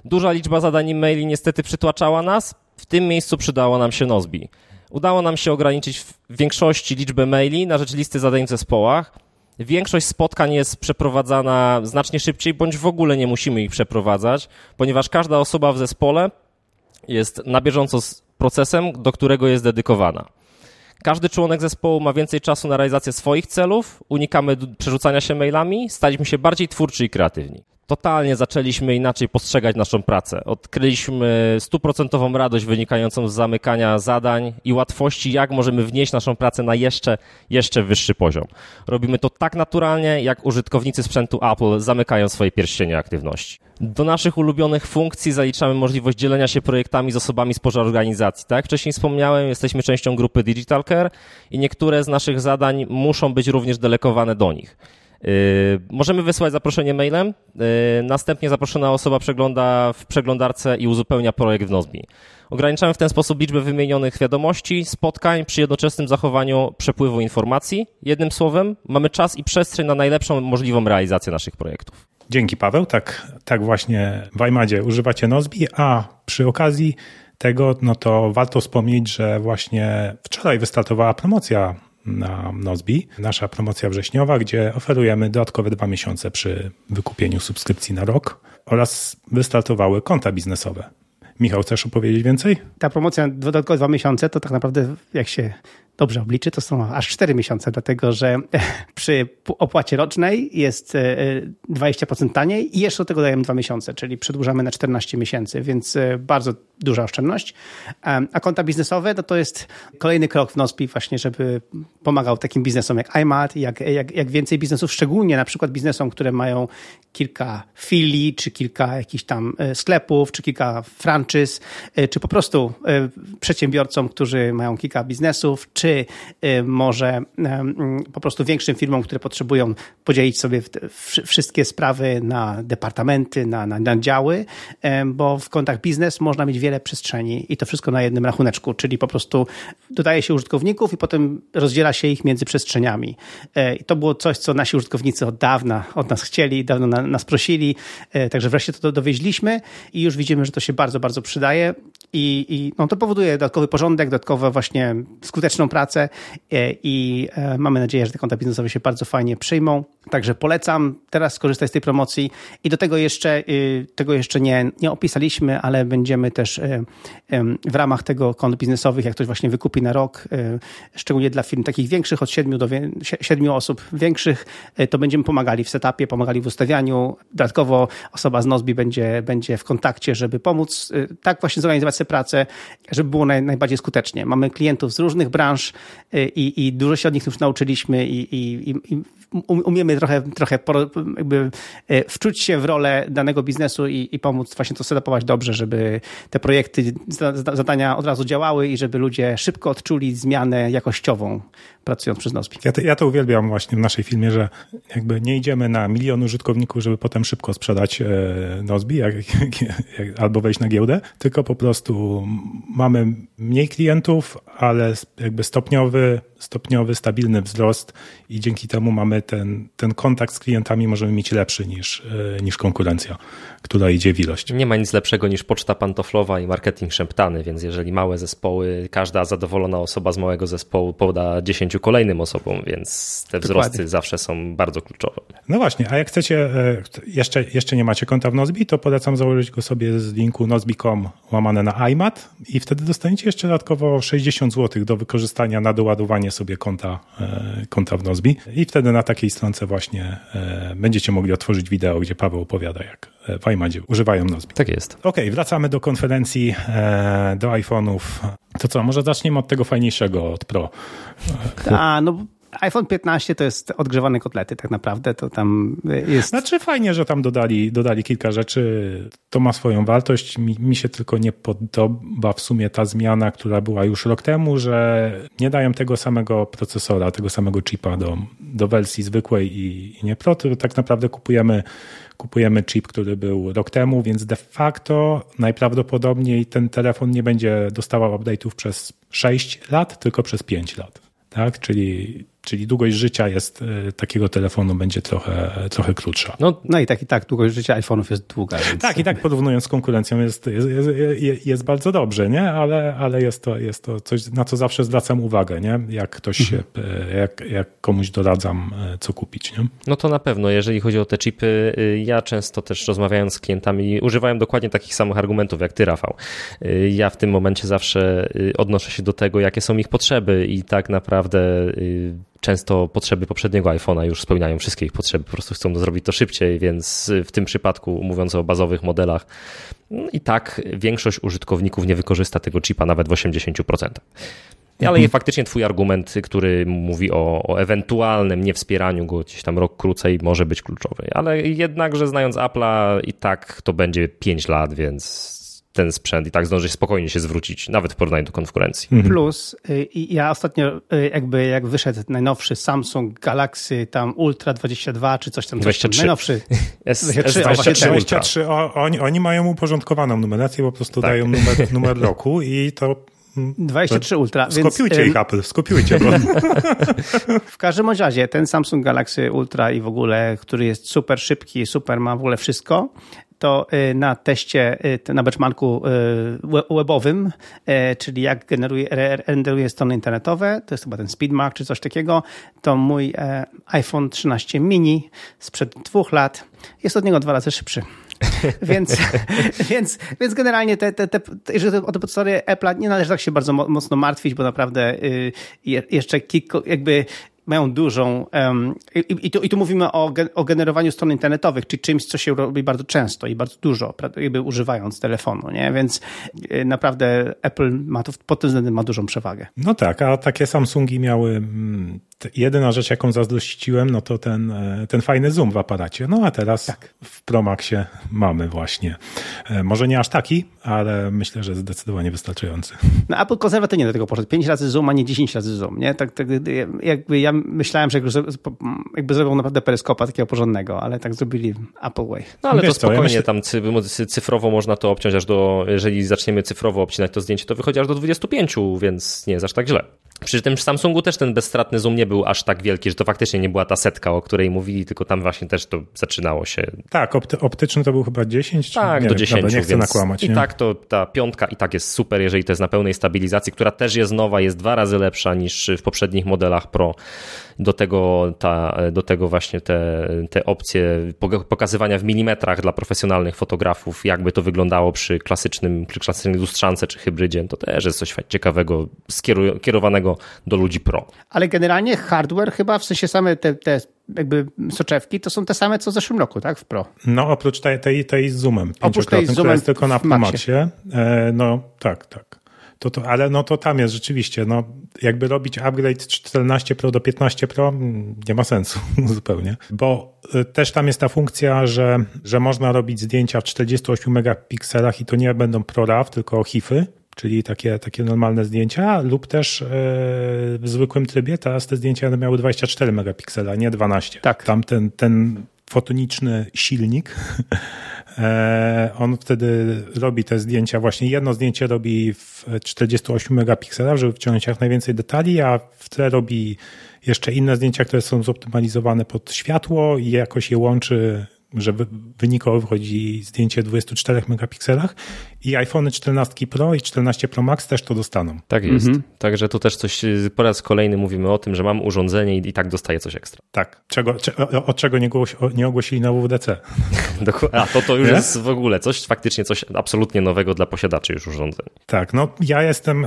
Duża liczba zadań maili niestety przytłaczała nas. W tym miejscu przydało nam się Nozbi. Udało nam się ograniczyć w większości liczbę maili na rzecz listy zadań w zespołach. Większość spotkań jest przeprowadzana znacznie szybciej, bądź w ogóle nie musimy ich przeprowadzać, ponieważ każda osoba w zespole jest na bieżąco z procesem, do którego jest dedykowana. Każdy członek zespołu ma więcej czasu na realizację swoich celów, unikamy przerzucania się mailami, staliśmy się bardziej twórczy i kreatywni totalnie zaczęliśmy inaczej postrzegać naszą pracę. Odkryliśmy stuprocentową radość wynikającą z zamykania zadań i łatwości, jak możemy wnieść naszą pracę na jeszcze, jeszcze wyższy poziom. Robimy to tak naturalnie, jak użytkownicy sprzętu Apple zamykają swoje pierścienie aktywności. Do naszych ulubionych funkcji zaliczamy możliwość dzielenia się projektami z osobami spoza organizacji. Tak jak wcześniej wspomniałem, jesteśmy częścią grupy Digital Care i niektóre z naszych zadań muszą być również delegowane do nich. Yy, możemy wysłać zaproszenie mailem. Yy, następnie zaproszona osoba przegląda w przeglądarce i uzupełnia projekt w Nozbi. Ograniczamy w ten sposób liczbę wymienionych wiadomości, spotkań przy jednoczesnym zachowaniu przepływu informacji. Jednym słowem, mamy czas i przestrzeń na najlepszą możliwą realizację naszych projektów. Dzięki Paweł, tak, tak właśnie w iMadzie używacie Nozbi, a przy okazji tego, no to warto wspomnieć, że właśnie wczoraj wystartowała promocja na Nozbi, nasza promocja wrześniowa, gdzie oferujemy dodatkowe dwa miesiące przy wykupieniu subskrypcji na rok oraz wystartowały konta biznesowe. Michał, chcesz opowiedzieć więcej? Ta promocja dodatkowe dwa miesiące to tak naprawdę, jak się dobrze obliczy, to są aż 4 miesiące, dlatego że przy opłacie rocznej jest 20% e, taniej i jeszcze do tego dajemy 2 miesiące, czyli przedłużamy na 14 miesięcy, więc e, bardzo duża oszczędność. A konta biznesowe no to jest kolejny krok w NOSPI właśnie, żeby pomagał takim biznesom jak iMat, jak, jak, jak więcej biznesów, szczególnie na przykład biznesom, które mają kilka filii, czy kilka jakichś tam e, sklepów, czy kilka franczyz, czy po prostu przedsiębiorcom, którzy mają kilka biznesów, czy czy y, może po prostu większym firmom, które potrzebują podzielić sobie wszystkie sprawy na departamenty, na, na, na działy, bo w kontach biznes można mieć wiele przestrzeni i to wszystko na jednym rachuneczku, czyli po prostu dodaje się użytkowników i potem rozdziela się ich między przestrzeniami. I to było coś, co nasi użytkownicy od dawna od nas chcieli, dawno nas prosili, także wreszcie to dowieźliśmy i już widzimy, że to się bardzo, bardzo przydaje i, i no, to powoduje dodatkowy porządek, dodatkowo właśnie skuteczną pracę e, i e, mamy nadzieję, że te konta biznesowe się bardzo fajnie przyjmą. Także polecam teraz skorzystać z tej promocji i do tego jeszcze, y, tego jeszcze nie, nie opisaliśmy, ale będziemy też y, w ramach tego kont biznesowych, jak ktoś właśnie wykupi na rok, szczególnie dla firm takich większych, od 7 do 7 osób większych, to będziemy pomagali w setupie, pomagali w ustawianiu. Dodatkowo osoba z Nozbi będzie, będzie w kontakcie, żeby pomóc tak właśnie zorganizować sobie pracę, żeby było naj, najbardziej skutecznie. Mamy klientów z różnych branż i, i dużo się od nich już nauczyliśmy i, i, i umiemy trochę, trochę jakby e, wczuć się w rolę danego biznesu i, i pomóc właśnie to setupować dobrze, żeby te projekty, zadania od razu działały i żeby ludzie szybko odczuli zmianę jakościową pracując przez Nozbi. Ja ja to uwielbiam właśnie w naszej filmie, że jakby nie idziemy na milion użytkowników, żeby potem szybko sprzedać e, Nozbi jak, jak, albo wejść na giełdę, tylko po prostu mamy mniej klientów, ale jakby stopniowy stopniowy, stabilny wzrost i dzięki temu mamy ten, ten kontakt z klientami możemy mieć lepszy niż, e, niż konkurencja, która idzie w ilość. Nie ma nic lepszego niż poczta pantoflowa i marketing szeptany, więc jeżeli małe zespoły, każda zadowolona osoba z małego zespołu poda 10 kolejnym osobom, więc te wzrosty Dokładnie. zawsze są bardzo kluczowe. No właśnie, a jak chcecie, e, jeszcze, jeszcze nie macie konta w Nozbi, to polecam założyć go sobie z linku nozbi.com łamane na iMat i wtedy dostaniecie jeszcze dodatkowo 60 zł do wykorzystania na doładowanie sobie konta, e, konta w Nozbi i wtedy na takiej stronce właśnie e, będziecie mogli otworzyć wideo, gdzie Paweł opowiada, jak w iMadzie używają Nozbi. Tak jest. Okej, okay, wracamy do konferencji, do iPhone'ów. To co, może zaczniemy od tego fajniejszego, od Pro. A, no iPhone 15 to jest odgrzewane kotlety tak naprawdę, to tam jest... Znaczy fajnie, że tam dodali, dodali kilka rzeczy, to ma swoją wartość, mi, mi się tylko nie podoba w sumie ta zmiana, która była już rok temu, że nie dają tego samego procesora, tego samego chipa do, do wersji zwykłej i, i nie Pro, tak naprawdę kupujemy kupujemy chip, który był rok temu, więc de facto najprawdopodobniej ten telefon nie będzie dostawał update'ów przez 6 lat, tylko przez 5 lat. Tak? Czyli Czyli długość życia jest e, takiego telefonu będzie trochę, trochę krótsza. No, no i tak i tak długość życia iPhone'ów jest długa. Więc... Tak, i tak porównując z konkurencją jest, jest, jest, jest, bardzo dobrze, nie? Ale, ale jest, to, jest to coś, na co zawsze zwracam uwagę, nie? Jak ktoś się, mhm. jak, jak komuś doradzam, e, co kupić, nie? No to na pewno, jeżeli chodzi o te chipy, y, ja często też rozmawiając z klientami używałem dokładnie takich samych argumentów jak ty, Rafał. Y, ja w tym momencie zawsze y, odnoszę się do tego, jakie są ich potrzeby i tak naprawdę często potrzeby poprzedniego iPhone'a już spełniają wszystkie ich potrzeby, po prostu chcą zrobić to szybciej, więc w tym przypadku, mówiąc o bazowych modelach, no i tak większość użytkowników nie wykorzysta tego chipa nawet w 80%. Ale mhm. faktycznie twój argument, który mówi o, o ewentualnym niewspieraniu go gdzieś tam rok krócej może być kluczowy. Ale jednakże znając Apple'a i tak to będzie 5 lat, więc ten sprzęt i tak zdąży spokojnie się zwrócić, nawet w porównaniu do konkurencji. Mhm. Plus, y, ja ostatnio y, jakby jak wyszedł najnowszy Samsung Galaxy tam Ultra 22 czy coś tam. 23. najnowszy. S, 23, S23 23 23, oni, oni mają uporządkowaną numerację, po prostu tak. dają numer, numer roku i to 23 Ultra. Skopiujcie więc, ich Apple, skopiujcie go. w każdym razie ten Samsung Galaxy Ultra i w ogóle, który jest super szybki, super ma w ogóle wszystko, to y, na teście, y, na benchmarku y, webowym, czyli jak generuje, renderuje strony internetowe, to jest chyba ten SpeedMark czy coś takiego, to mój e, iPhone 13 mini sprzed dwóch lat jest od niego dwa razy szybszy. więc, więc, więc generalnie te, te, te, o te podstawy Apple'a, nie należy tak się bardzo mocno martwić, bo naprawdę jeszcze kilku, jakby mają dużą. Um, i, i, tu, I tu mówimy o, o generowaniu stron internetowych, czyli czymś, co się robi bardzo często i bardzo dużo, jakby używając telefonu, nie? Więc y, naprawdę Apple ma to pod tym względem ma dużą przewagę. No tak, a takie Samsungi miały. Jedyna rzecz, jaką zazdrościłem, no to ten, e, ten fajny zoom w aparacie. No a teraz tak. w Pro Maxie mamy właśnie. E, może nie aż taki, ale myślę, że zdecydowanie wystarczający. No Apple konserwatywnie do tego poszedł. 5 razy zoom, a nie 10 razy zoom, nie? Tak, tak jakby ja myślałem, że jakby zrobią naprawdę peryskopa takiego porządnego, ale tak zrobili Apple Way. No ale Wiesz to spokojnie, co, ja myślę... tam cyfrowo można to obciąć aż do, jeżeli zaczniemy cyfrowo obcinać to zdjęcie, to wychodzi aż do 25, więc nie jest aż tak źle. Przy tym w Samsungu też ten bezstratny zoom nie był aż tak wielki, że to faktycznie nie była ta setka, o której mówili, tylko tam właśnie też to zaczynało się. Tak, opty optyczny to był chyba 10? Tak, nie do 10. Dobra, nie chcę nakłamać. I tak to ta piątka i tak jest super, jeżeli to jest na pełnej stabilizacji, która też jest nowa, jest dwa razy lepsza niż w poprzednich modelach Pro do tego, ta, do tego właśnie te, te opcje pokazywania w milimetrach dla profesjonalnych fotografów, jakby to wyglądało przy klasycznym, przy klasycznej lustrzance czy hybrydzie, to też jest coś ciekawego skierowanego do ludzi pro. Ale generalnie hardware chyba, w sensie same te, te jakby soczewki, to są te same co w zeszłym roku, tak? W Pro. No oprócz tej, tej, tej z zoomem. Oprócz tej z zoomem jest tylko na Maxie. E, no tak, tak to, to, ale no to tam jest rzeczywiście, no jakby robić upgrade 14 Pro do 15 Pro mm, nie ma sensu zupełnie, bo y, też tam jest ta funkcja, że, że można robić zdjęcia w 48 megapikselach i to nie będą ProRAW, tylko HIFy, czyli takie, takie normalne zdjęcia, lub też yy, w zwykłym trybie teraz te zdjęcia miały 24 megapiksela, nie 12. Tak. Tam ten, ten fotoniczny silnik on wtedy robi te zdjęcia, właśnie jedno zdjęcie robi w 48 megapikselach, żeby wciągnąć jak najwięcej detali, a w tle robi jeszcze inne zdjęcia, które są zoptymalizowane pod światło i jakoś je łączy że wynikowo wychodzi zdjęcie w 24 megapikselach i iPhone 14 Pro i 14 Pro Max też to dostaną. Tak jest. Mhm. Także tu też coś, po raz kolejny mówimy o tym, że mam urządzenie i, i tak dostaję coś ekstra. Tak. Czego, od czego nie, nie ogłosili na WWDC. A to to już jest w ogóle coś, faktycznie coś absolutnie nowego dla posiadaczy już urządzeń. Tak, no ja jestem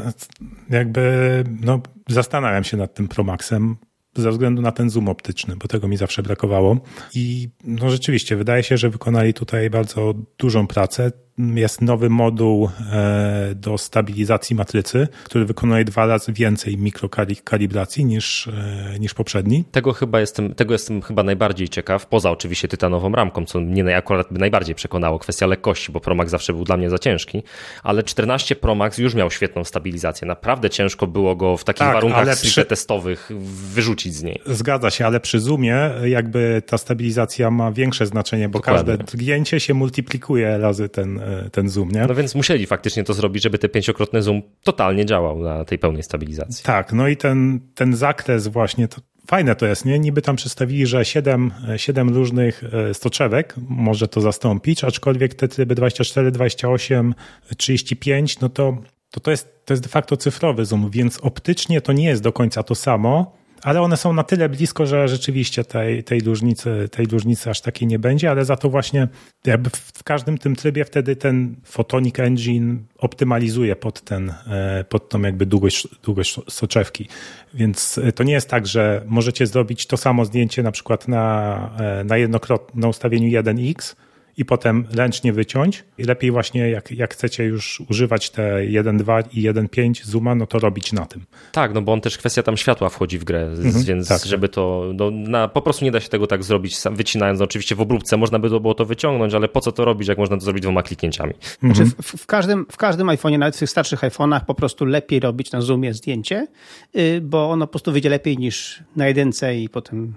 jakby, no zastanawiam się nad tym Pro Maxem ze względu na ten zoom optyczny, bo tego mi zawsze brakowało. I no rzeczywiście, wydaje się, że wykonali tutaj bardzo dużą pracę. Jest nowy moduł e, do stabilizacji matrycy, który wykonuje dwa razy więcej mikrokalibracji niż, e, niż poprzedni. Tego chyba jestem, tego jestem chyba najbardziej ciekaw, poza oczywiście tytanową ramką, co mnie akurat najbardziej przekonało, kwestia lekkości, bo Promax zawsze był dla mnie za ciężki, ale 14 Promax już miał świetną stabilizację. Naprawdę ciężko było go w takich tak, warunkach przy... testowych wyrzucić z niej. Zgadza się, ale przy zoomie jakby ta stabilizacja ma większe znaczenie, bo Dokładnie. każde drgnięcie się multiplikuje razy ten, ten zoom, nie? No więc musieli faktycznie to zrobić, żeby ten pięciokrotny zoom totalnie działał na tej pełnej stabilizacji. Tak, no i ten, ten zakres właśnie, to fajne to jest, nie? Niby tam przedstawili, że 7, 7 różnych e, stoczewek może to zastąpić, aczkolwiek te tryby 24, 28, 35, no to to, to, jest, to jest de facto cyfrowy zoom, więc optycznie to nie jest do końca to samo, ale one są na tyle blisko, że rzeczywiście tej, tej, różnicy, tej różnicy aż takiej nie będzie, ale za to właśnie jakby w każdym tym trybie wtedy ten Photonic Engine optymalizuje pod, ten, e, pod tą jakby długość, długość soczewki. Więc to nie jest tak, że możecie zrobić to samo zdjęcie na przykład na, e, na jednokrotne ustawieniu 1x, i potem ręcznie wyciąć. I lepiej właśnie jak, jak chcecie już używać te 1.2 i 1.5 zooma, no to robić na tym. Tak, no bo on też kwestia tam światła wchodzi w grę, mhm, więc tak. żeby to, no, na, po prostu nie da się tego tak zrobić wycinając. No, oczywiście w obróbce można by to było to wyciągnąć, ale po co to robić, jak można to zrobić dwoma kliknięciami? Mhm. Znaczy w, w, każdym, w każdym iPhone'ie, nawet w tych starszych iPhone'ach po prostu lepiej robić na zoomie zdjęcie, yy, bo ono po prostu wyjdzie lepiej niż na jedynce i potem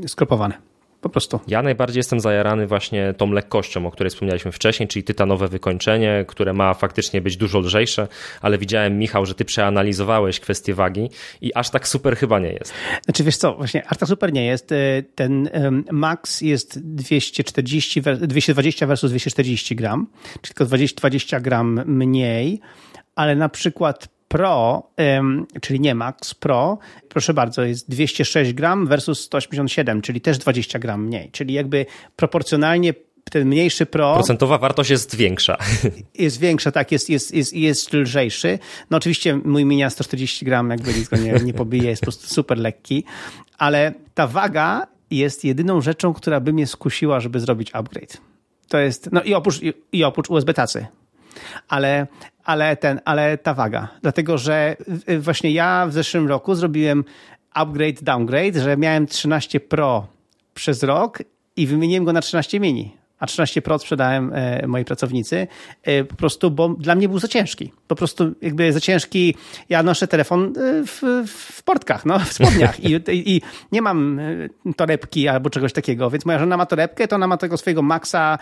yy, skropowane. Po prostu. Ja najbardziej jestem zajarany właśnie tą lekkością, o której wspomnieliśmy wcześniej, czyli tytanowe wykończenie, które ma faktycznie być dużo lżejsze, ale widziałem, Michał, że ty przeanalizowałeś kwestię wagi i aż tak super chyba nie jest. Znaczy wiesz co, właśnie aż tak super nie jest. E, ten max jest 240, 220 versus 240 gram, czyli tylko 20, 20 gram mniej, ale na przykład Pro, czyli nie Max, Pro, proszę bardzo, jest 206 gram versus 187, czyli też 20 gram mniej. Czyli jakby proporcjonalnie ten mniejszy Pro. Procentowa wartość jest większa. Jest większa, tak, jest, jest, jest, jest lżejszy. No oczywiście mój minia 140 gram, jakby nic go nie, nie pobije, jest po prostu super lekki, ale ta waga jest jedyną rzeczą, która by mnie skusiła, żeby zrobić upgrade. To jest, no i oprócz, i, i oprócz USB tacy ale, ale, ten, ale ta waga. Dlatego, że właśnie ja w zeszłym roku zrobiłem upgrade, downgrade, że miałem 13 Pro przez rok i wymieniłem go na 13 mini a 13 Pro sprzedałem e, mojej pracownicy, e, po prostu, bo dla mnie był za ciężki. Po prostu jakby za ciężki, ja noszę telefon e, w, w portkach, no, w spodniach i, i, i, nie mam torebki albo czegoś takiego, więc moja żona ma torebkę, to ona ma tego swojego Maxa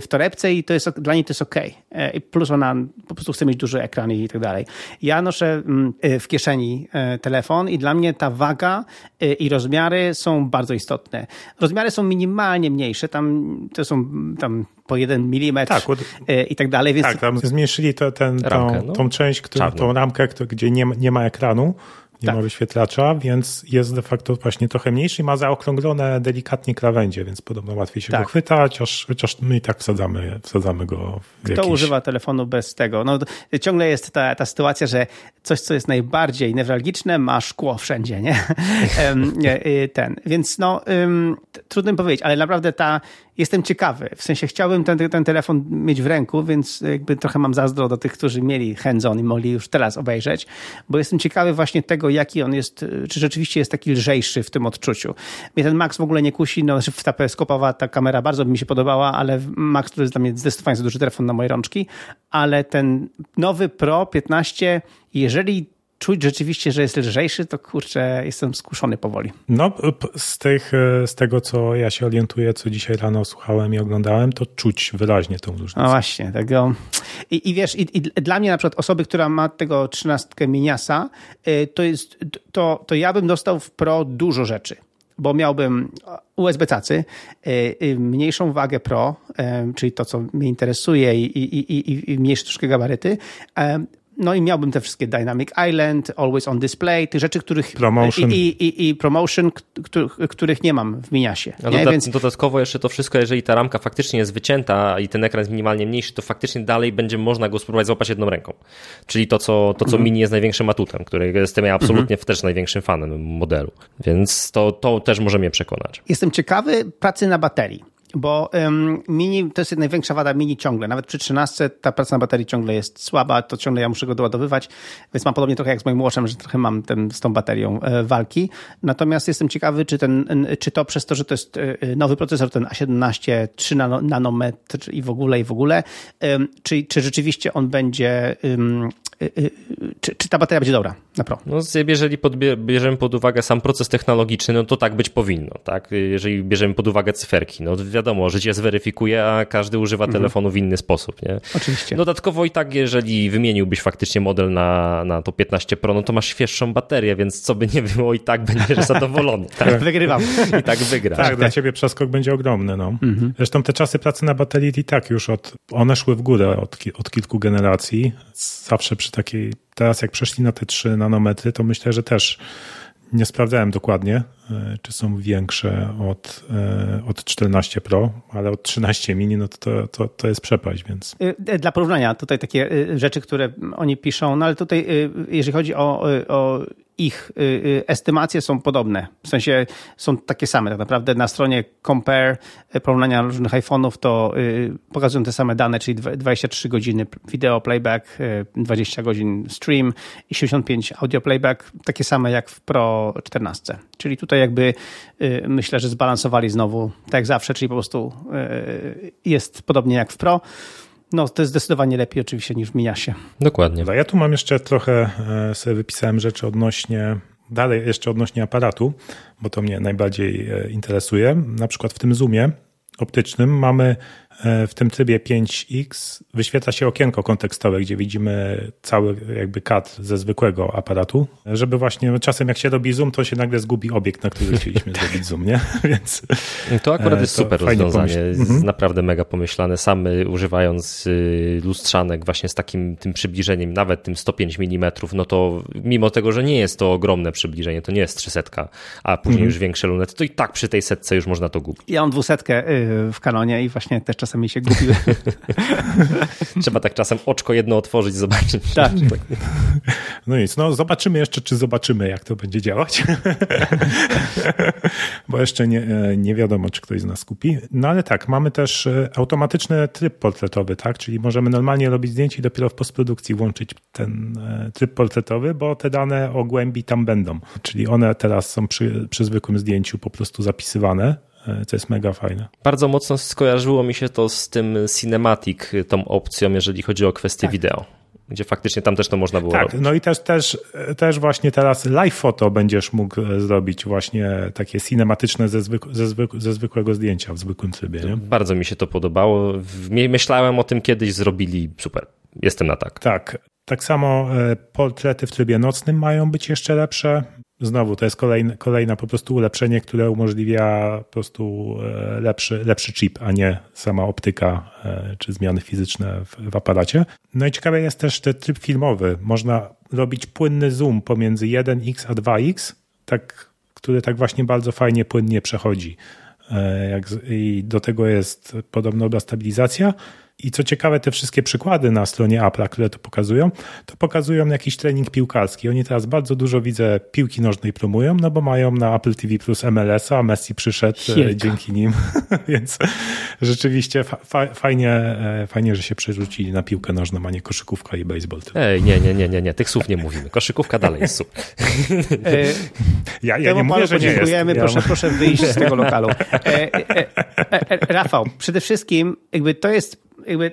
w torebce i to jest, dla niej to jest ok. Plus ona po prostu chce mieć duży ekran i tak dalej. Ja noszę mm, w kieszeni telefon i dla mnie ta waga i rozmiary są bardzo istotne. Rozmiary są minimalnie mniejsze, tam to są tam po jeden milimetr tak, e, i tak dalej. Więc... Tak, tam zmniejszyli to, ten, ramkę, tą, no. tą część, którą, tą ramkę, gdzie nie ma, nie ma ekranu nie tak. ma wyświetlacza, więc jest de facto właśnie trochę mniejszy i ma zaokrąglone delikatnie krawędzie, więc podobno łatwiej się tak. go chwytać, chociaż, chociaż my i tak wsadzamy, wsadzamy go w Kto jakiś... używa telefonu bez tego? No, ciągle jest ta, ta sytuacja, że coś, co jest najbardziej newralgiczne, ma szkło wszędzie, nie? Y, ten. Więc no, trudno mi powiedzieć, ale naprawdę ta, jestem ciekawy. W sensie chciałbym ten, ten telefon mieć w ręku, więc jakby trochę mam zazdro do tych, którzy mieli hands-on i mogli już teraz obejrzeć, bo jestem ciekawy właśnie tego, jaki on jest, czy rzeczywiście jest taki lżejszy w tym odczuciu. Mnie ten Max w ogóle nie kusi, no ta peryskopowa ta kamera bardzo by mi się podobała, ale Max to jest dla mnie zdecydowanie za duży telefon na moje rączki, ale ten nowy Pro 15, jeżeli czuć rzeczywiście, że jest lżejszy, to kurczę, jestem skuszony powoli. No, z, tych, e, z tego, co ja się orientuję, co dzisiaj rano słuchałem i oglądałem, to czuć wyraźnie tą różnicę. No właśnie, tego. I, i wiesz, i, i, dla mnie na przykład osoby, która ma tego trzynastkę miniasa, e, to jest, to, to ja bym dostał w Pro dużo rzeczy bo miałbym USB tacy, e, mniejszą wagę Pro, czyli to, co mnie interesuje i, i, i, i mniejsze troszkę gabaryty, no i miałbym te wszystkie Dynamic Island, Always on Display, tych rzeczy, których. Promotion. I, i, i promotion, których, których nie mam w Miniasie. No doda Więc... Dodatkowo jeszcze to wszystko, jeżeli ta ramka faktycznie jest wycięta i ten ekran jest minimalnie mniejszy, to faktycznie dalej będzie można go spróbować złapać jedną ręką. Czyli to, co, to, co mm. Mini jest największym atutem, którego jestem ja absolutnie mm -hmm. też największym fanem modelu. Więc to, to też może mnie przekonać. Jestem ciekawy pracy na baterii bo um, mini to jest największa wada mini ciągle. Nawet przy 13 ta praca na baterii ciągle jest słaba, to ciągle ja muszę go doładowywać, więc mam podobnie trochę jak z moim Watchem, że trochę mam ten, z tą baterią e, walki. Natomiast jestem ciekawy, czy, ten, czy to przez to, że to jest e, nowy procesor, ten A17, 3 nanometr i w ogóle, i w ogóle, czy, czy rzeczywiście on będzie y, czy, czy ta bateria będzie dobra na Pro? No, jeżeli bierzemy pod uwagę sam proces technologiczny, no to tak być powinno, tak? Jeżeli bierzemy pod uwagę cyferki, no wiadomo, życie zweryfikuje, a każdy używa mhm. telefonu w inny sposób, nie? Oczywiście. Dodatkowo i tak, jeżeli wymieniłbyś faktycznie model na, na to 15 Pro, no to masz świeższą baterię, więc co by nie było, i tak będziesz zadowolony. Tak? Wygrywam. I tak wygrasz. Tak, dla ciebie przeskok będzie ogromny, no. Mhm. Zresztą te czasy pracy na baterii i tak już od, one szły w górę od, od kilku generacji. Zawsze przy takiej, teraz jak przeszli na te 3 nanometry, to myślę, że też nie sprawdzałem dokładnie, e, czy są większe od, e, od 14 Pro, ale od 13 mini, no to, to, to jest przepaść, więc. E, dla porównania, tutaj takie rzeczy, które oni piszą, no ale tutaj, jeżeli chodzi o, o ich y, y, estymacje są podobne. W sensie są takie same. Tak naprawdę na stronie Compare y, porównania różnych iPhone'ów to pokazują te same dane, czyli 23 godziny video playback, 20 godzin stream i 75 audio playback, takie same jak w Pro 14. Czyli tutaj jakby myślę, że zbalansowali znowu tak jak zawsze, czyli po prostu jest podobnie jak w Pro. No, to jest zdecydowanie lepiej oczywiście niż w Miasie. Dokładnie. Ja tu mam jeszcze trochę, e, sobie wypisałem rzeczy odnośnie, dalej jeszcze odnośnie aparatu, bo to mnie najbardziej e, interesuje. Na przykład w tym zoomie optycznym mamy w tym trybie 5X wyświetla się okienko kontekstowe, gdzie widzimy cały jakby kadr ze zwykłego aparatu, żeby właśnie czasem jak się robi zoom, to się nagle zgubi obiekt, na który chcieliśmy zrobić zoom, nie? Więc to akurat jest super rozwiązanie, mhm. naprawdę mega pomyślane. Sam używając y, lustrzanek właśnie z takim tym przybliżeniem, nawet tym 105 mm, no to mimo tego, że nie jest to ogromne przybliżenie, to nie jest 300, a później mhm. już większe lunety, to i tak przy tej setce już można to gubić. Ja mam dwusetkę y, w kanonie i właśnie też czasami się gubiły. Trzeba tak czasem oczko jedno otworzyć, zobaczyć. Tak. No nic, no zobaczymy jeszcze, czy zobaczymy, jak to będzie działać. Bo jeszcze nie, nie wiadomo, czy ktoś z nas kupi. No ale tak, mamy też e, automatyczny tryb portretowy, tak? Czyli możemy normalnie robić zdjęcie i dopiero w postprodukcji włączyć ten e, tryb portretowy, bo te dane o głębi tam będą. Czyli one teraz są przy, przy zwykłym zdjęciu po prostu zapisywane E, co jest mega fajne. Bardzo mocno skojarzyło mi się to z tym Cinematic, tą opcją, jeżeli chodzi o kwestie tak. wideo gdzie faktycznie tam też to można było tak, robić. No i też, też, też właśnie teraz live foto będziesz mógł e, zrobić właśnie takie cinematyczne ze, zwyk, ze, zwyk, ze zwykłego zdjęcia w zwykłym trybie. Nie? Bardzo mi się to podobało. Myślałem o tym kiedyś, zrobili super. Jestem na tak. Tak. Tak samo e, portrety w trybie nocnym mają być jeszcze lepsze znowu to jest kolejne, kolejne po prostu ulepszenie, które umożliwia po prostu e, lepszy, lepszy chip, a nie sama optyka e, czy zmiany fizyczne w, w aparacie. No i ciekawe jest też ten tryb filmowy. Można robić płynny zoom pomiędzy 1x a 2x, tak, który tak właśnie bardzo fajnie, płynnie przechodzi. E, jak, I do tego jest podobno stabilizacja. I co ciekawe, te wszystkie przykłady na stronie Apple'a, które to pokazują, to pokazują jakiś trening piłkarski. Oni teraz bardzo dużo widzę piłki nożnej promują, no bo mają na Apple TV Plus MLS-a, a Messi przyszedł e, dzięki nim, więc rzeczywiście fa fajnie, e, fajnie, że się przerzucili na piłkę nożną, a nie koszykówka i baseball. Ej, nie, nie, nie, nie, nie, tych słów nie mówimy. Koszykówka dalej jest super. E, ja, ja nie mówię, że nie jest. Proszę, ja... proszę wyjść z tego lokalu. E, e, e, Rafał, przede wszystkim jakby to jest jakby,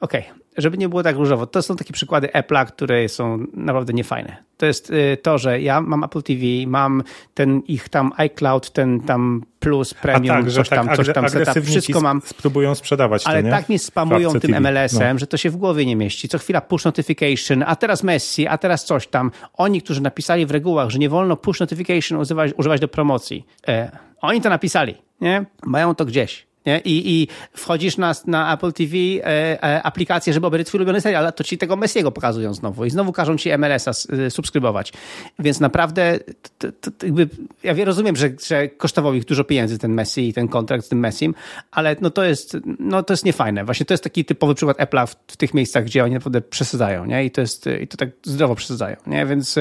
okej, okay, żeby nie było tak różowo, to są takie przykłady Apple'a, które są naprawdę niefajne. To jest y, to, że ja mam Apple TV, mam ten ich tam iCloud, ten tam Plus, Premium, tak, coś, tam, tak coś tam, setup, wszystko mam. spróbują sprzedawać Ale to, tak mnie spamują tym MLS-em, no. że to się w głowie nie mieści. Co chwila push notification, a teraz Messi, a teraz coś tam. Oni, którzy napisali w regułach, że nie wolno push notification używać, używać do promocji, e, oni to napisali, nie? Mają to gdzieś. Nie? I, I wchodzisz na, na Apple TV e, e, aplikację, żeby obejrzeć twój ulubiony serial, to ci tego Messiego pokazują znowu i znowu każą ci MLS-a e, subskrybować. Więc naprawdę to, to, to jakby, ja rozumiem, że, że kosztował ich dużo pieniędzy ten Messi i ten kontrakt z tym Messim, ale no to jest, no to jest niefajne. Właśnie to jest taki typowy przykład Apple'a w, w, tych miejscach, gdzie oni naprawdę przesadzają, nie? I to jest, i to tak zdrowo przesadzają, nie? Więc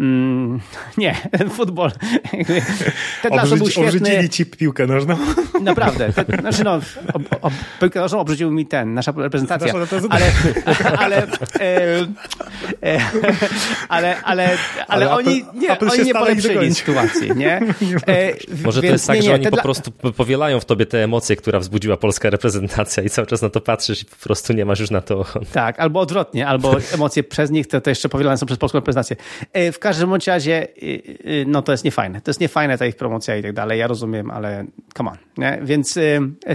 mm, nie, futbol. Ten Obrzyć, był świetny. Obrzydzili ci piłkę nożną. Naprawdę. Ten, znaczy no, ob, ob, nożą obrzucił mi ten, nasza reprezentacja. Ale, ale, e, e, ale, ale, ale, oni nie, oni nie polepszyli sytuacji, nie? E, Może to jest tak, nie, nie, że oni po dla... prostu powielają w tobie te emocje, która wzbudziła polska reprezentacja i cały czas na to patrzysz i po prostu nie masz już na to Tak, albo odwrotnie, albo emocje przez nich to, to jeszcze powielane są przez polską reprezentację. E, w każdym razie, no to jest niefajne. To jest niefajne ta ich promocja i tak dalej, ja rozumiem, ale come on, nie? Więc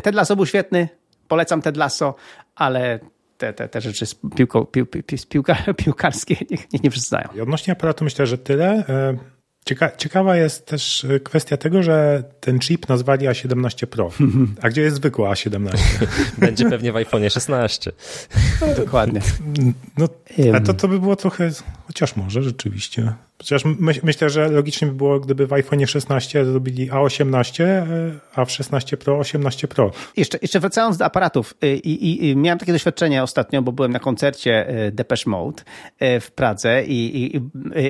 Ted Lasso był świetny, polecam Ted Lasso, ale te, te, te rzeczy piłko, pił, piłka, piłkarskie niech, niech nie przestają. I odnośnie aparatu myślę, że tyle. E, cieka, ciekawa jest też kwestia tego, że ten chip nazwali A17 Pro. A gdzie jest zwykły A17? Będzie pewnie w iPhone 16. Dokładnie. No, a to, to by było trochę, chociaż może rzeczywiście. Chociaż my, myślę, że logicznie by było, gdyby w iPhone 16 zrobili A18, e, a w 16 Pro 18 Pro. Jeszcze, jeszcze wracając do aparatów, y, i, i, i miałem takie doświadczenie ostatnio, bo byłem na koncercie y, Depeche Mode y, w Pradze i, i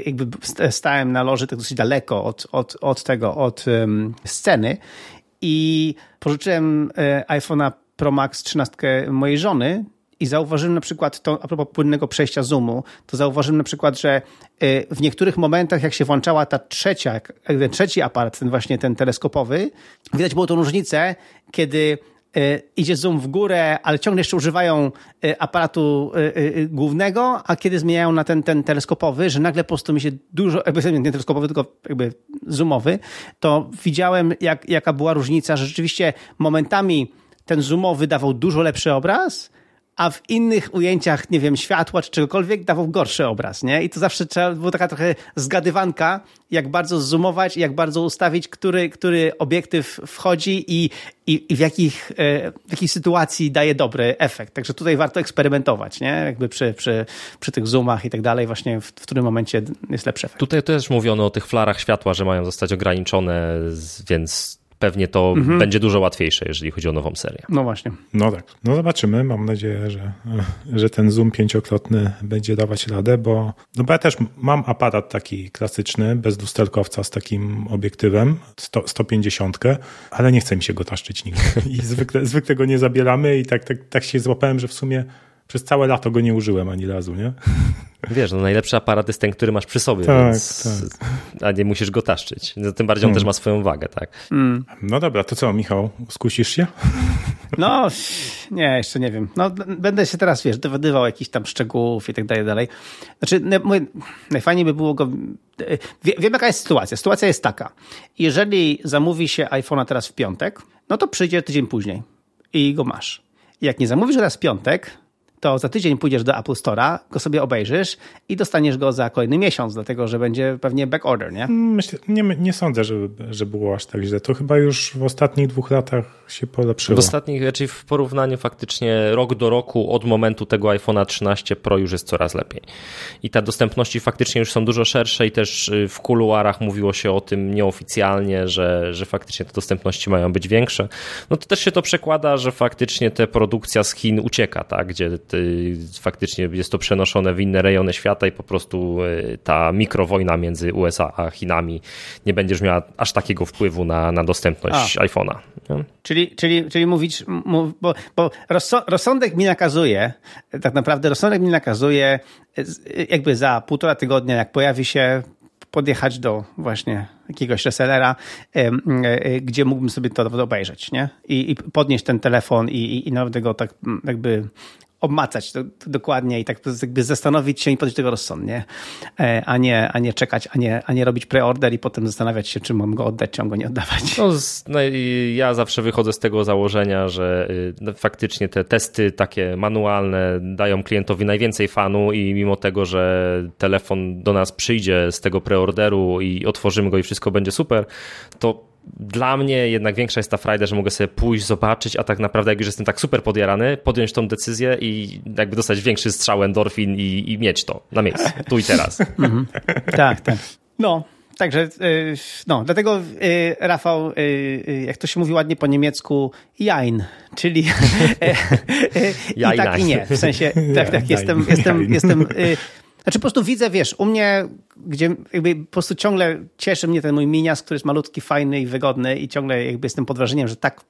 jakby stałem na loży tak dosyć daleko od, od, od tego, od um, sceny i pożyczyłem iPhone'a Pro Max 13 mojej żony i zauważyłem na przykład, to a propos płynnego przejścia zoomu, to zauważyłem na przykład, że y, w niektórych momentach, jak się włączała ta trzecia, ten trzeci aparat, ten właśnie ten teleskopowy, widać było tą różnicę, kiedy y, idzie zoom w górę, ale ciągle jeszcze używają y, aparatu głównego, a kiedy zmieniają na ten, ten teleskopowy, że nagle po prostu mi się dużo, jakby nie teleskopowy, tylko jakby zoomowy, to widziałem, jak, jaka była różnica, że rzeczywiście momentami ten zoomowy dawał dużo lepszy obraz, a w innych ujęciach, nie wiem, światła czy czegokolwiek dawał gorszy obraz, nie? I to zawsze trzeba, była taka trochę zgadywanka, jak bardzo zoomować, jak bardzo ustawić, który, który obiektyw wchodzi i, i, i w, jakich, e, w jakiej sytuacji daje dobry efekt. Także tutaj warto eksperymentować, nie? Jakby przy, przy, przy tych zoomach i tak dalej, właśnie w, w którym momencie jest lepszy efekt. Tutaj też mówiono o tych flarach światła, że mają zostać ograniczone, więc pewnie to mhm. będzie dużo łatwiejsze, jeżeli chodzi o nową serię. No właśnie. No tak. No zobaczymy. Mam nadzieję, że, że ten zoom pięciokrotny będzie dawać radę, bo, no bo ja też mam aparat taki klasyczny, bez lusterkowca z takim obiektywem, 100, 150, ale nie chce mi się go taszczyć nigdy. I zwykle, zwykle go nie zabieramy i tak, tak, tak się złapałem, że w sumie przez całe lato go nie użyłem ani razu, nie? Wiesz, no najlepszy aparat jest ten, który masz przy sobie, tak, więc, tak. a nie musisz go taszczyć. No, tym bardziej on hmm. też ma swoją wagę, tak? Hmm. No dobra, to co, Michał, skusisz się? No, nie, jeszcze nie wiem. No, będę się teraz, wiesz, dowiadywał jakichś tam szczegółów i tak dalej, dalej. Znaczy, najfajniej by było go... Wiem, jaka jest sytuacja. Sytuacja jest taka. Jeżeli zamówi się iPhone'a teraz w piątek, no to przyjdzie tydzień później i go masz. Jak nie zamówisz teraz w piątek, to za tydzień pójdziesz do Apple Store'a, go sobie obejrzysz i dostaniesz go za kolejny miesiąc, dlatego że będzie pewnie back order, nie? Myślę, nie, nie sądzę, że, że było aż tak źle. To chyba już w ostatnich dwóch latach się polepszyło. W ostatnich, czyli w porównaniu faktycznie rok do roku od momentu tego iPhone'a 13 Pro już jest coraz lepiej. I te dostępności faktycznie już są dużo szersze i też y, w kuluarach mówiło się o tym nieoficjalnie, że, że faktycznie te dostępności mają być większe. No to też się to przekłada, że faktycznie ta produkcja z Chin ucieka, tak? Gdzie faktycznie jest to przenoszone w inne rejony świata i po prostu y, ta mikrowojna między USA a Chinami nie będziesz miała aż takiego wpływu na, na dostępność iPhone'a. Czyli, czyli, czyli mówić, bo, bo rozsądek mi nakazuje, tak naprawdę rozsądek mi nakazuje, jakby za półtora tygodnia, jak pojawi się podjechać do właśnie jakiegoś resellera, e, gdzie mógłbym sobie to obejrzeć, nie? I, i podnieść ten telefon i, i, i nawet go tak jakby obmacać to, to dokładnie i tak jakby zastanowić się i podejść tego rozsądnie, e, a nie, a nie czekać, a nie, a nie robić preorder i potem zastanawiać się, czy mam go oddać, czy mam go nie oddawać. No, no ja zawsze wychodzę z tego założenia, że y, no, faktycznie te testy takie manualne dają klientowi najwięcej fanu i mimo tego, że telefon do nas przyjdzie z tego preorderu i otworzymy go i wszystko będzie super, to dla mnie jednak większa jest ta frajda, że mogę sobie pójść, zobaczyć, a tak naprawdę jak już jestem tak super podjarany, podjąć tą decyzję i jakby dostać większy strzał endorfin i, i mieć to na miejscu, tu i teraz. Mhm. Tak, tak. No, Także, y, no, dlatego y, Rafał, y, jak to się mówi ładnie po niemiecku, jain, czyli i tak i nie. W sensie, tak, tak, jestem, jestem, jestem, znaczy po prostu widzę, wiesz, u mnie, gdzie jakby po prostu ciągle cieszy mnie ten mój minias, który jest malutki, fajny i wygodny i ciągle jakby jestem pod wrażeniem, że tak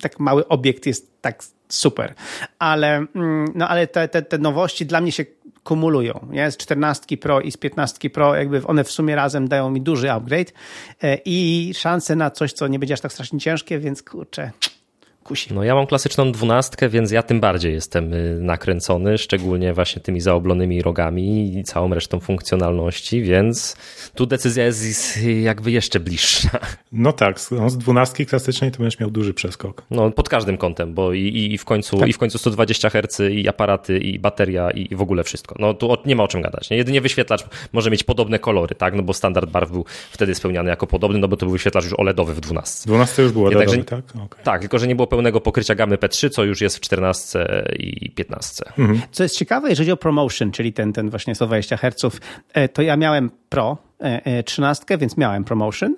tak mały obiekt jest tak super. Ale, mm, no, ale te, te, te nowości dla mnie się kumulują. Nie? Z 14 Pro i z 15 Pro, jakby one w sumie razem dają mi duży upgrade e, i szanse na coś, co nie będzie aż tak strasznie ciężkie, więc kurczę, kusi. No ja mam klasyczną dwunastkę, więc ja tym bardziej jestem y, nakręcony, szczególnie właśnie tymi zaoblonymi rogami i całą resztą funkcjonalności, więc tu decyzja jest jakby jeszcze bliższa. No tak, no z dwunastki klasycznej to będziesz miał duży przeskok. No pod każdym kątem, bo i, i w końcu tak. i w końcu 120 Hz i aparaty i bateria i w ogóle wszystko. No tu nie ma o czym gadać. Nie? Jedynie wyświetlacz może mieć podobne kolory, tak? No bo standard barw był wtedy spełniany jako podobny, no bo to był wyświetlacz już OLEDowy w 12. 12 już był OLEDowy, tak? Okay. Tak, tylko że nie było pełnego pokrycia gamy P3, co już jest w 14 i 15. Mhm. Co jest ciekawe, jeżeli chodzi o promotion, czyli ten, ten właśnie 120 Hz, e, to ja miałem Pro 13, e, e, więc miałem promotion.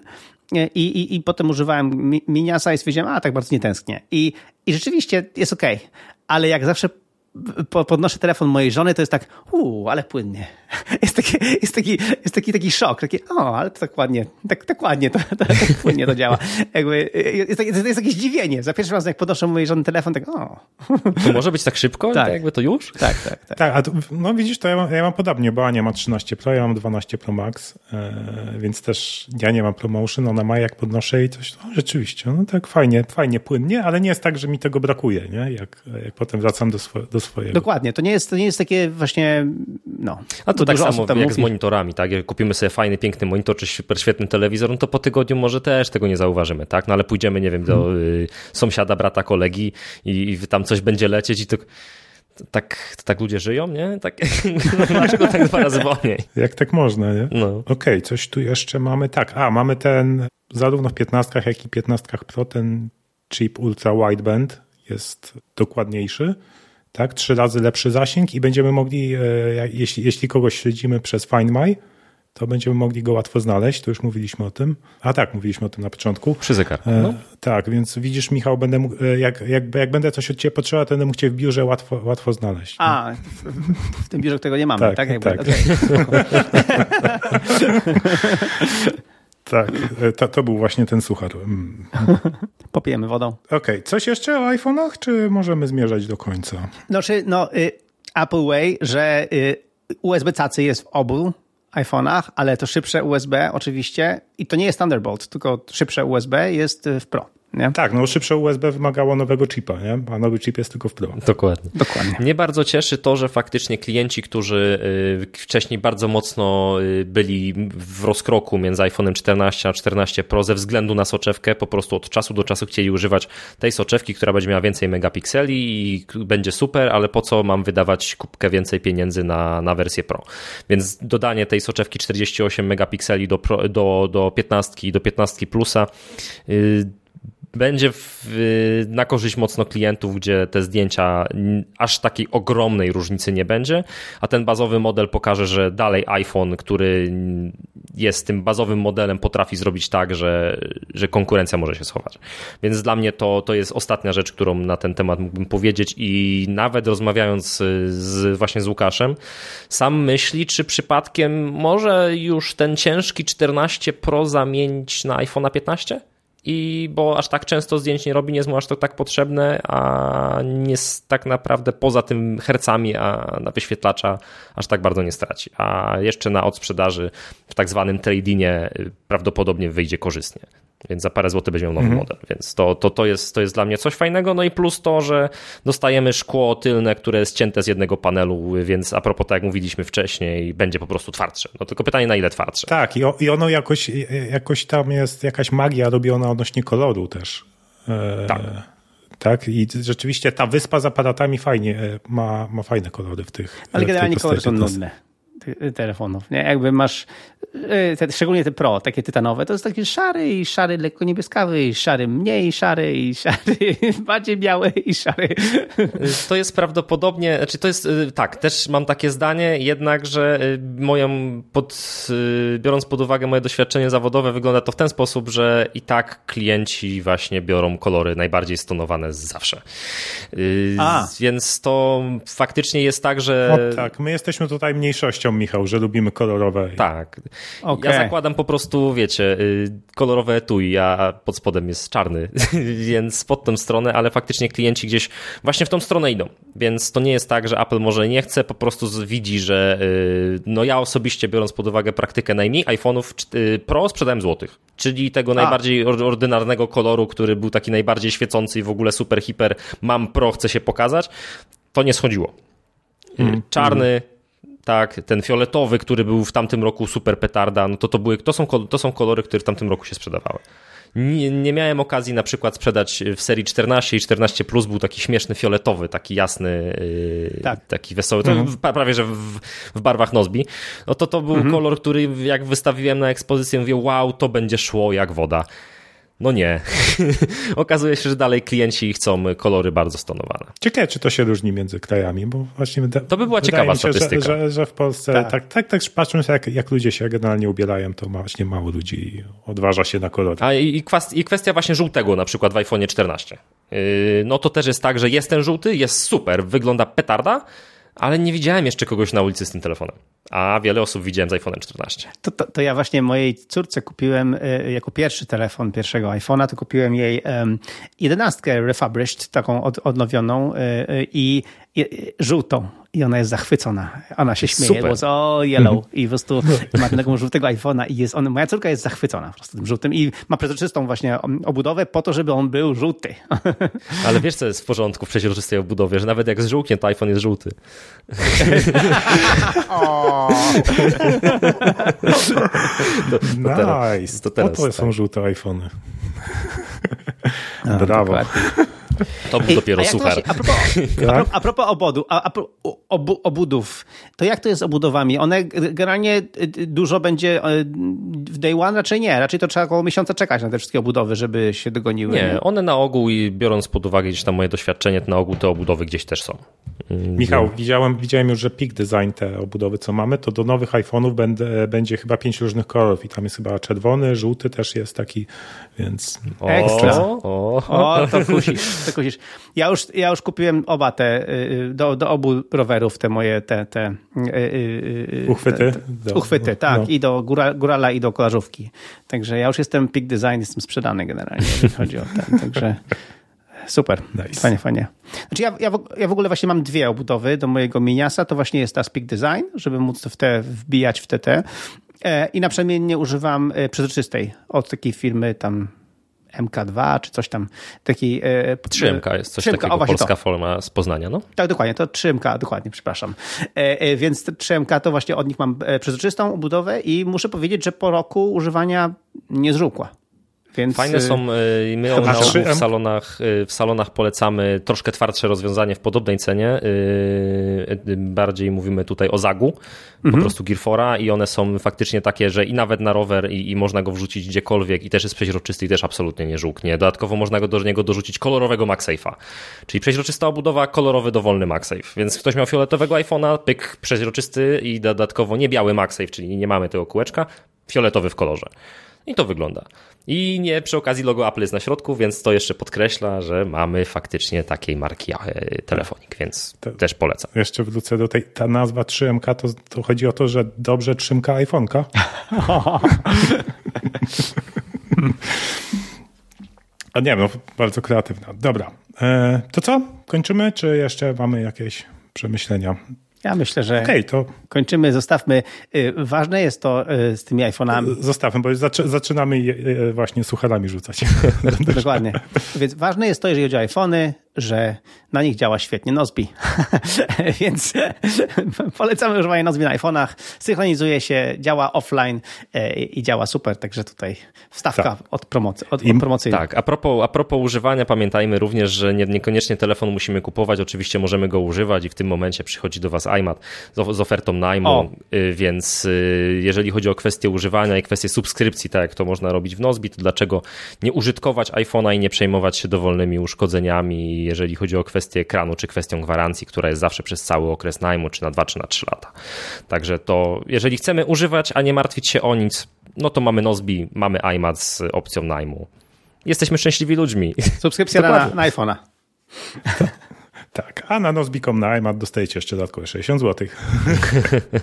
I, i, i potem używałem miniasa i stwierdziłem, a tak bardzo nie tęsknię. I, i rzeczywiście jest ok, ale jak zawsze podnoszę telefon mojej żony, to jest tak, uuu, ale płynnie. Jest taki, jest taki, jest taki, taki szok, taki, o, ale to tak ładnie, tak, tak ładnie to, to, tak płynnie to działa. Jakby, jest, jest, jest jakieś zdziwienie. Za pierwszy raz, jak podnoszę mojej żony telefon, tak, o. To może być tak szybko? Tak. jakby to już? Tak, tak, tak. Tak, a tu, no widzisz, to ja mam, ja mam podobnie, bo Ania ma 13 Pro, ja mam 12 Pro Max, e, więc też ja nie mam promotion, ona ma jak podnoszę i coś, no rzeczywiście, no tak fajnie, fajnie, płynnie, ale nie jest tak, że mi tego brakuje, nie? Jak, jak potem wracam do, swo, do swojego. Dokładnie, to nie jest, to nie jest takie właśnie, no. A to tak samo jak mówi. z monitorami, tak? Jak kupimy sobie fajny, piękny monitor czy super świetny telewizor, no to po tygodniu może też tego nie zauważymy, tak? No ale pójdziemy, nie wiem, do hmm. y, sąsiada, brata, kolegi i, i tam coś będzie lecieć i to tak, tak ludzie żyją, nie? Tak, dlaczego tak dwa razy wolniej? Jak tak można, nie? No. Okej, okay, coś tu jeszcze mamy. Tak, a mamy ten, zarówno w 15 jak i 15 Pro, ten chip ultra wideband jest dokładniejszy tak? Trzy razy lepszy zasięg i będziemy mogli, e, jeśli, jeśli kogoś śledzimy przez Find My, to będziemy mogli go łatwo znaleźć, to już mówiliśmy o tym. A tak, mówiliśmy o tym na początku. Przy zegarku. E, no. tak, więc widzisz, Michał, będę mógł, e, jak, jak, jak będę coś od ciebie potrzebował, to będę mógł cię w biurze łatwo, łatwo znaleźć. A, w, w tym biurze tego nie mamy, tak? Tak. Jakby, tak. Okay. Tak, e, to, to był właśnie ten suchar. Mm. Popijemy wodą. Okej, okay. coś jeszcze o iPhone'ach, czy możemy zmierzać do końca? Znaczy, no, y, Apple Way, że y, USB cacy jest w obu iPhone'ach, ale to szybsze USB oczywiście i to nie jest Thunderbolt, tylko szybsze USB jest w Pro. Nie? Tak, no szybsze USB wymagało nowego chipa, nie? a nowy chip jest tylko w Pro. Dokładnie. Dokładnie. Mnie bardzo cieszy to, że faktycznie klienci, którzy y, wcześniej bardzo mocno y, byli w rozkroku między iPhone'em 14 a 14 Pro ze względu na soczewkę, po prostu od czasu do czasu chcieli używać tej soczewki, która będzie miała więcej megapikseli i będzie super, ale po co mam wydawać kubkę więcej pieniędzy na, na wersję Pro. Więc dodanie tej soczewki 48 megapikseli do, do, do 15 i do 15 plusa yy, będzie w, na korzyść mocno klientów, gdzie te zdjęcia aż takiej ogromnej różnicy nie będzie, a ten bazowy model pokaże, że dalej iPhone, który jest tym bazowym modelem, potrafi zrobić tak, że, że konkurencja może się schować. Więc dla mnie to, to jest ostatnia rzecz, którą na ten temat mógłbym powiedzieć i nawet rozmawiając z, właśnie z Łukaszem, sam myśli, czy przypadkiem może już ten ciężki 14 Pro zamienić na iPhone'a 15? I bo aż tak często zdjęć nie robi, nie jest mu aż to tak potrzebne, a nie tak naprawdę poza tym hercami, a na wyświetlacza aż tak bardzo nie straci. A jeszcze na odsprzedaży w tak zwanym tradingie prawdopodobnie wyjdzie korzystnie więc za parę złotych będzie miał nowy mhm. model, więc to, to, to, jest, to jest dla mnie coś fajnego, no i plus to, że dostajemy szkło tylne, które jest cięte z jednego panelu, więc a propos tak jak mówiliśmy wcześniej, będzie po prostu twardsze. No tylko pytanie na ile twardsze. Tak i, o, i ono jakoś, jakoś tam jest jakaś magia robiona odnośnie koloru też. E, tak. tak, i rzeczywiście ta wyspa z aparatami fajnie e, ma, ma fajne kolory w tych. Ale generalnie kolory są nudne telefonów. Nie? Jakby masz, e, te, szczególnie te Pro, takie tytanowe, to jest taki szary i szary lekko niebieskawy, i szary mniej szary, i szary bardziej biały, i szary. To jest prawdopodobnie, znaczy to jest, tak, też mam takie zdanie, jednak, że moją, pod, biorąc pod uwagę moje doświadczenie zawodowe, wygląda to w ten sposób, że i tak klienci właśnie biorą kolory najbardziej stonowane zawsze. A. Więc to faktycznie jest tak, że... O, tak, my jesteśmy tutaj mniejszością Michał, że lubimy kolorowe. Tak. Okay. Ja zakładam po prostu, wiecie, y, kolorowe etui, a pod spodem jest czarny, więc pod tę stronę, ale faktycznie klienci gdzieś właśnie w tą stronę idą. Więc to nie jest tak, że Apple może nie chce, po prostu widzi, że y, no ja osobiście, biorąc pod uwagę praktykę najmniej iPhone'ów y, Pro sprzedałem złotych, czyli tego a. najbardziej ordynarnego koloru, który był taki najbardziej świecący i w ogóle super, hiper, mam Pro, chcę się pokazać, to nie schodziło. Mm. Czarny, tak, ten fioletowy, który był w tamtym roku super petarda, no to, to, były, to, są, to są kolory, które w tamtym roku się sprzedawały. Nie, nie, miałem okazji na przykład sprzedać w serii 14 i 14 Plus był taki śmieszny fioletowy, taki jasny, yy, tak. taki wesoły, mhm. prawie że w, w, barwach Nozbi. No to to był mhm. kolor, który jak wystawiłem na ekspozycję, mówię, wow, to będzie szło jak woda. No nie. Okazuje się, że dalej klienci chcą kolory bardzo stonowane. Ciekawe, czy to się różni między krajami, bo właśnie To by była ciekawa się, statystyka. Że, że, że, w Polsce, tak, tak, tak, tak patrząc jak, jak ludzie się generalnie ubierają, to właśnie mało ludzi odważa się na kolory. A i, i kwestia właśnie żółtego na przykład w iPhone 14. Yy, no to też jest tak, że jest ten żółty, jest super, wygląda petarda, ale nie widziałem jeszcze kogoś na ulicy z tym telefonem. A wiele osób widziałem z iPhone 14. To, to, to, ja właśnie mojej córce kupiłem y, jako pierwszy telefon pierwszego iPhone'a, to kupiłem jej um, 11 refurbished, taką od, odnowioną y, y, i żółtą i ona jest zachwycona. Ona się śmieje, Super. głos o yellow i po prostu ma tego żółtego iPhone'a i jest on, moja córka jest zachwycona po prostu tym żółtym i ma przezroczystą właśnie obudowę po to, żeby on był żółty. Ale wiesz, co jest w porządku w przezroczystej obudowie, że nawet jak zżółknie, to iPhone jest żółty. to, to nice. Teraz, to teraz, po to tak. są żółte iPhony. Brawo. Dokładnie. To był dopiero suchar. a, propos, tak? a, propos obodu, a, a, obu, obudów, to jak to jest z obudowami? One generalnie y, y, dużo będzie y, w day one? Raczej nie. Raczej to trzeba około miesiąca czekać na te wszystkie obudowy, żeby się dogoniły. Nie, one na ogół i biorąc pod uwagę gdzieś tam moje doświadczenie, to na ogół te obudowy gdzieś też są. Mm, Michał, widziałem, widziałem już, że Peak Design te obudowy, co mamy, to do nowych iPhone'ów będzie, będzie chyba pięć różnych kolorów i tam jest chyba czerwony, żółty też jest taki, więc... Ekstra. O, o, o to kusisz, kusisz. Ja już, ja już kupiłem oba te, y, do, do obu rowerów te moje, te, te y, y, uchwyty. Do, uchwyty, tak, no. i do góra, górala i do kolażówki. Także ja już jestem Peak Design, jestem sprzedany generalnie, jeżeli chodzi o ten, także... Super, nice. fajnie, fajnie. Znaczy ja, ja, w, ja w ogóle właśnie mam dwie obudowy do mojego miniasa, to właśnie jest ta Speak Design, żeby móc w te wbijać w TT e, i naprzemiennie używam e, przezroczystej od takiej firmy tam MK2 czy coś tam. 3MK e, jest coś 3MK, takiego, o, polska to. forma z Poznania, no? Tak, dokładnie, to 3MK, dokładnie, przepraszam. Więc 3MK to właśnie od nich mam przezroczystą obudowę i muszę powiedzieć, że po roku używania nie zżółkła. Więc... Fajne są, y, my na w salonach, y, w salonach polecamy troszkę twardsze rozwiązanie w podobnej cenie. Y, bardziej mówimy tutaj o Zagu, po mhm. prostu Gearfora i one są faktycznie takie, że i nawet na rower i, i, można go wrzucić gdziekolwiek i też jest przeźroczysty i też absolutnie nie żółknie. Dodatkowo można go do niego dorzucić kolorowego MagSafe'a, czyli przeźroczysta obudowa, kolorowy dowolny MagSafe. Więc ktoś miał fioletowego iPhone'a, pyk przeźroczysty i dodatkowo nie biały MagSafe, czyli nie mamy tego kółeczka, fioletowy w kolorze. I to wygląda. I nie przy okazji logo Apple jest na środku, więc to jeszcze podkreśla, że mamy faktycznie takiej marki e, telefonik, więc to też polecam. Jeszcze wrócę do tej, ta nazwa 3MK, to, to chodzi o to, że dobrze 3MK iPhone'ka. A nie, no bardzo kreatywna. Dobra, e, to co? Kończymy, czy jeszcze mamy jakieś przemyślenia? Ja myślę, że okay, to... kończymy, zostawmy. Y, ważne jest to y, z tymi iPhone'ami. Zostawmy, bo zaczynamy je właśnie sucharami rzucać. Dokładnie. Więc ważne jest to, jeżeli chodzi o iPhony, że na nich działa świetnie Nozbi. Więc polecamy używanie Nozbi na iPhone'ach. Synchronizuje się, działa offline e, i działa super, także tutaj wstawka tak. od, promocji, od, od promocyjnej. Tak, a propos, a propos używania, pamiętajmy również, że nie, niekoniecznie telefon musimy kupować, oczywiście możemy go używać i w tym momencie przychodzi do Was iMat z, z ofertą najmu, o. Y, więc y, jeżeli chodzi o kwestię używania i kwestię subskrypcji, tak jak to można robić w Nozbi, to dlaczego nie użytkować iPhone'a i nie przejmować się dowolnymi uszkodzeniami jeżeli chodzi o kwestię ekranu, czy kwestią gwarancji, która jest zawsze przez cały okres najmu, czy na 2, czy na 3 lata. Także to, jeżeli chcemy używać, a nie martwić się o nic, no to mamy Nozbi, mamy iMac z opcją najmu. Jesteśmy szczęśliwi ludźmi. Subskrypcja na, na iPhone'a. Tak, a na Nozbikom na iMat dostajecie jeszcze dodatkowe 60 zł.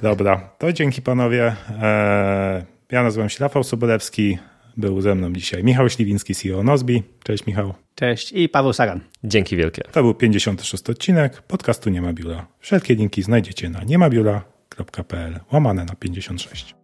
Dobra, to dzięki panowie. Eee, ja nazywam się Rafał Sobolewski. Był ze mną dzisiaj Michał Śliwiński, CEO Nozbi. Cześć Michał. Cześć i Paweł Sagan. Dzięki wielkie. To był 56 odcinek podcastu Nie ma biura. Wszelkie linki znajdziecie na niemabiura.pl łamane na 56.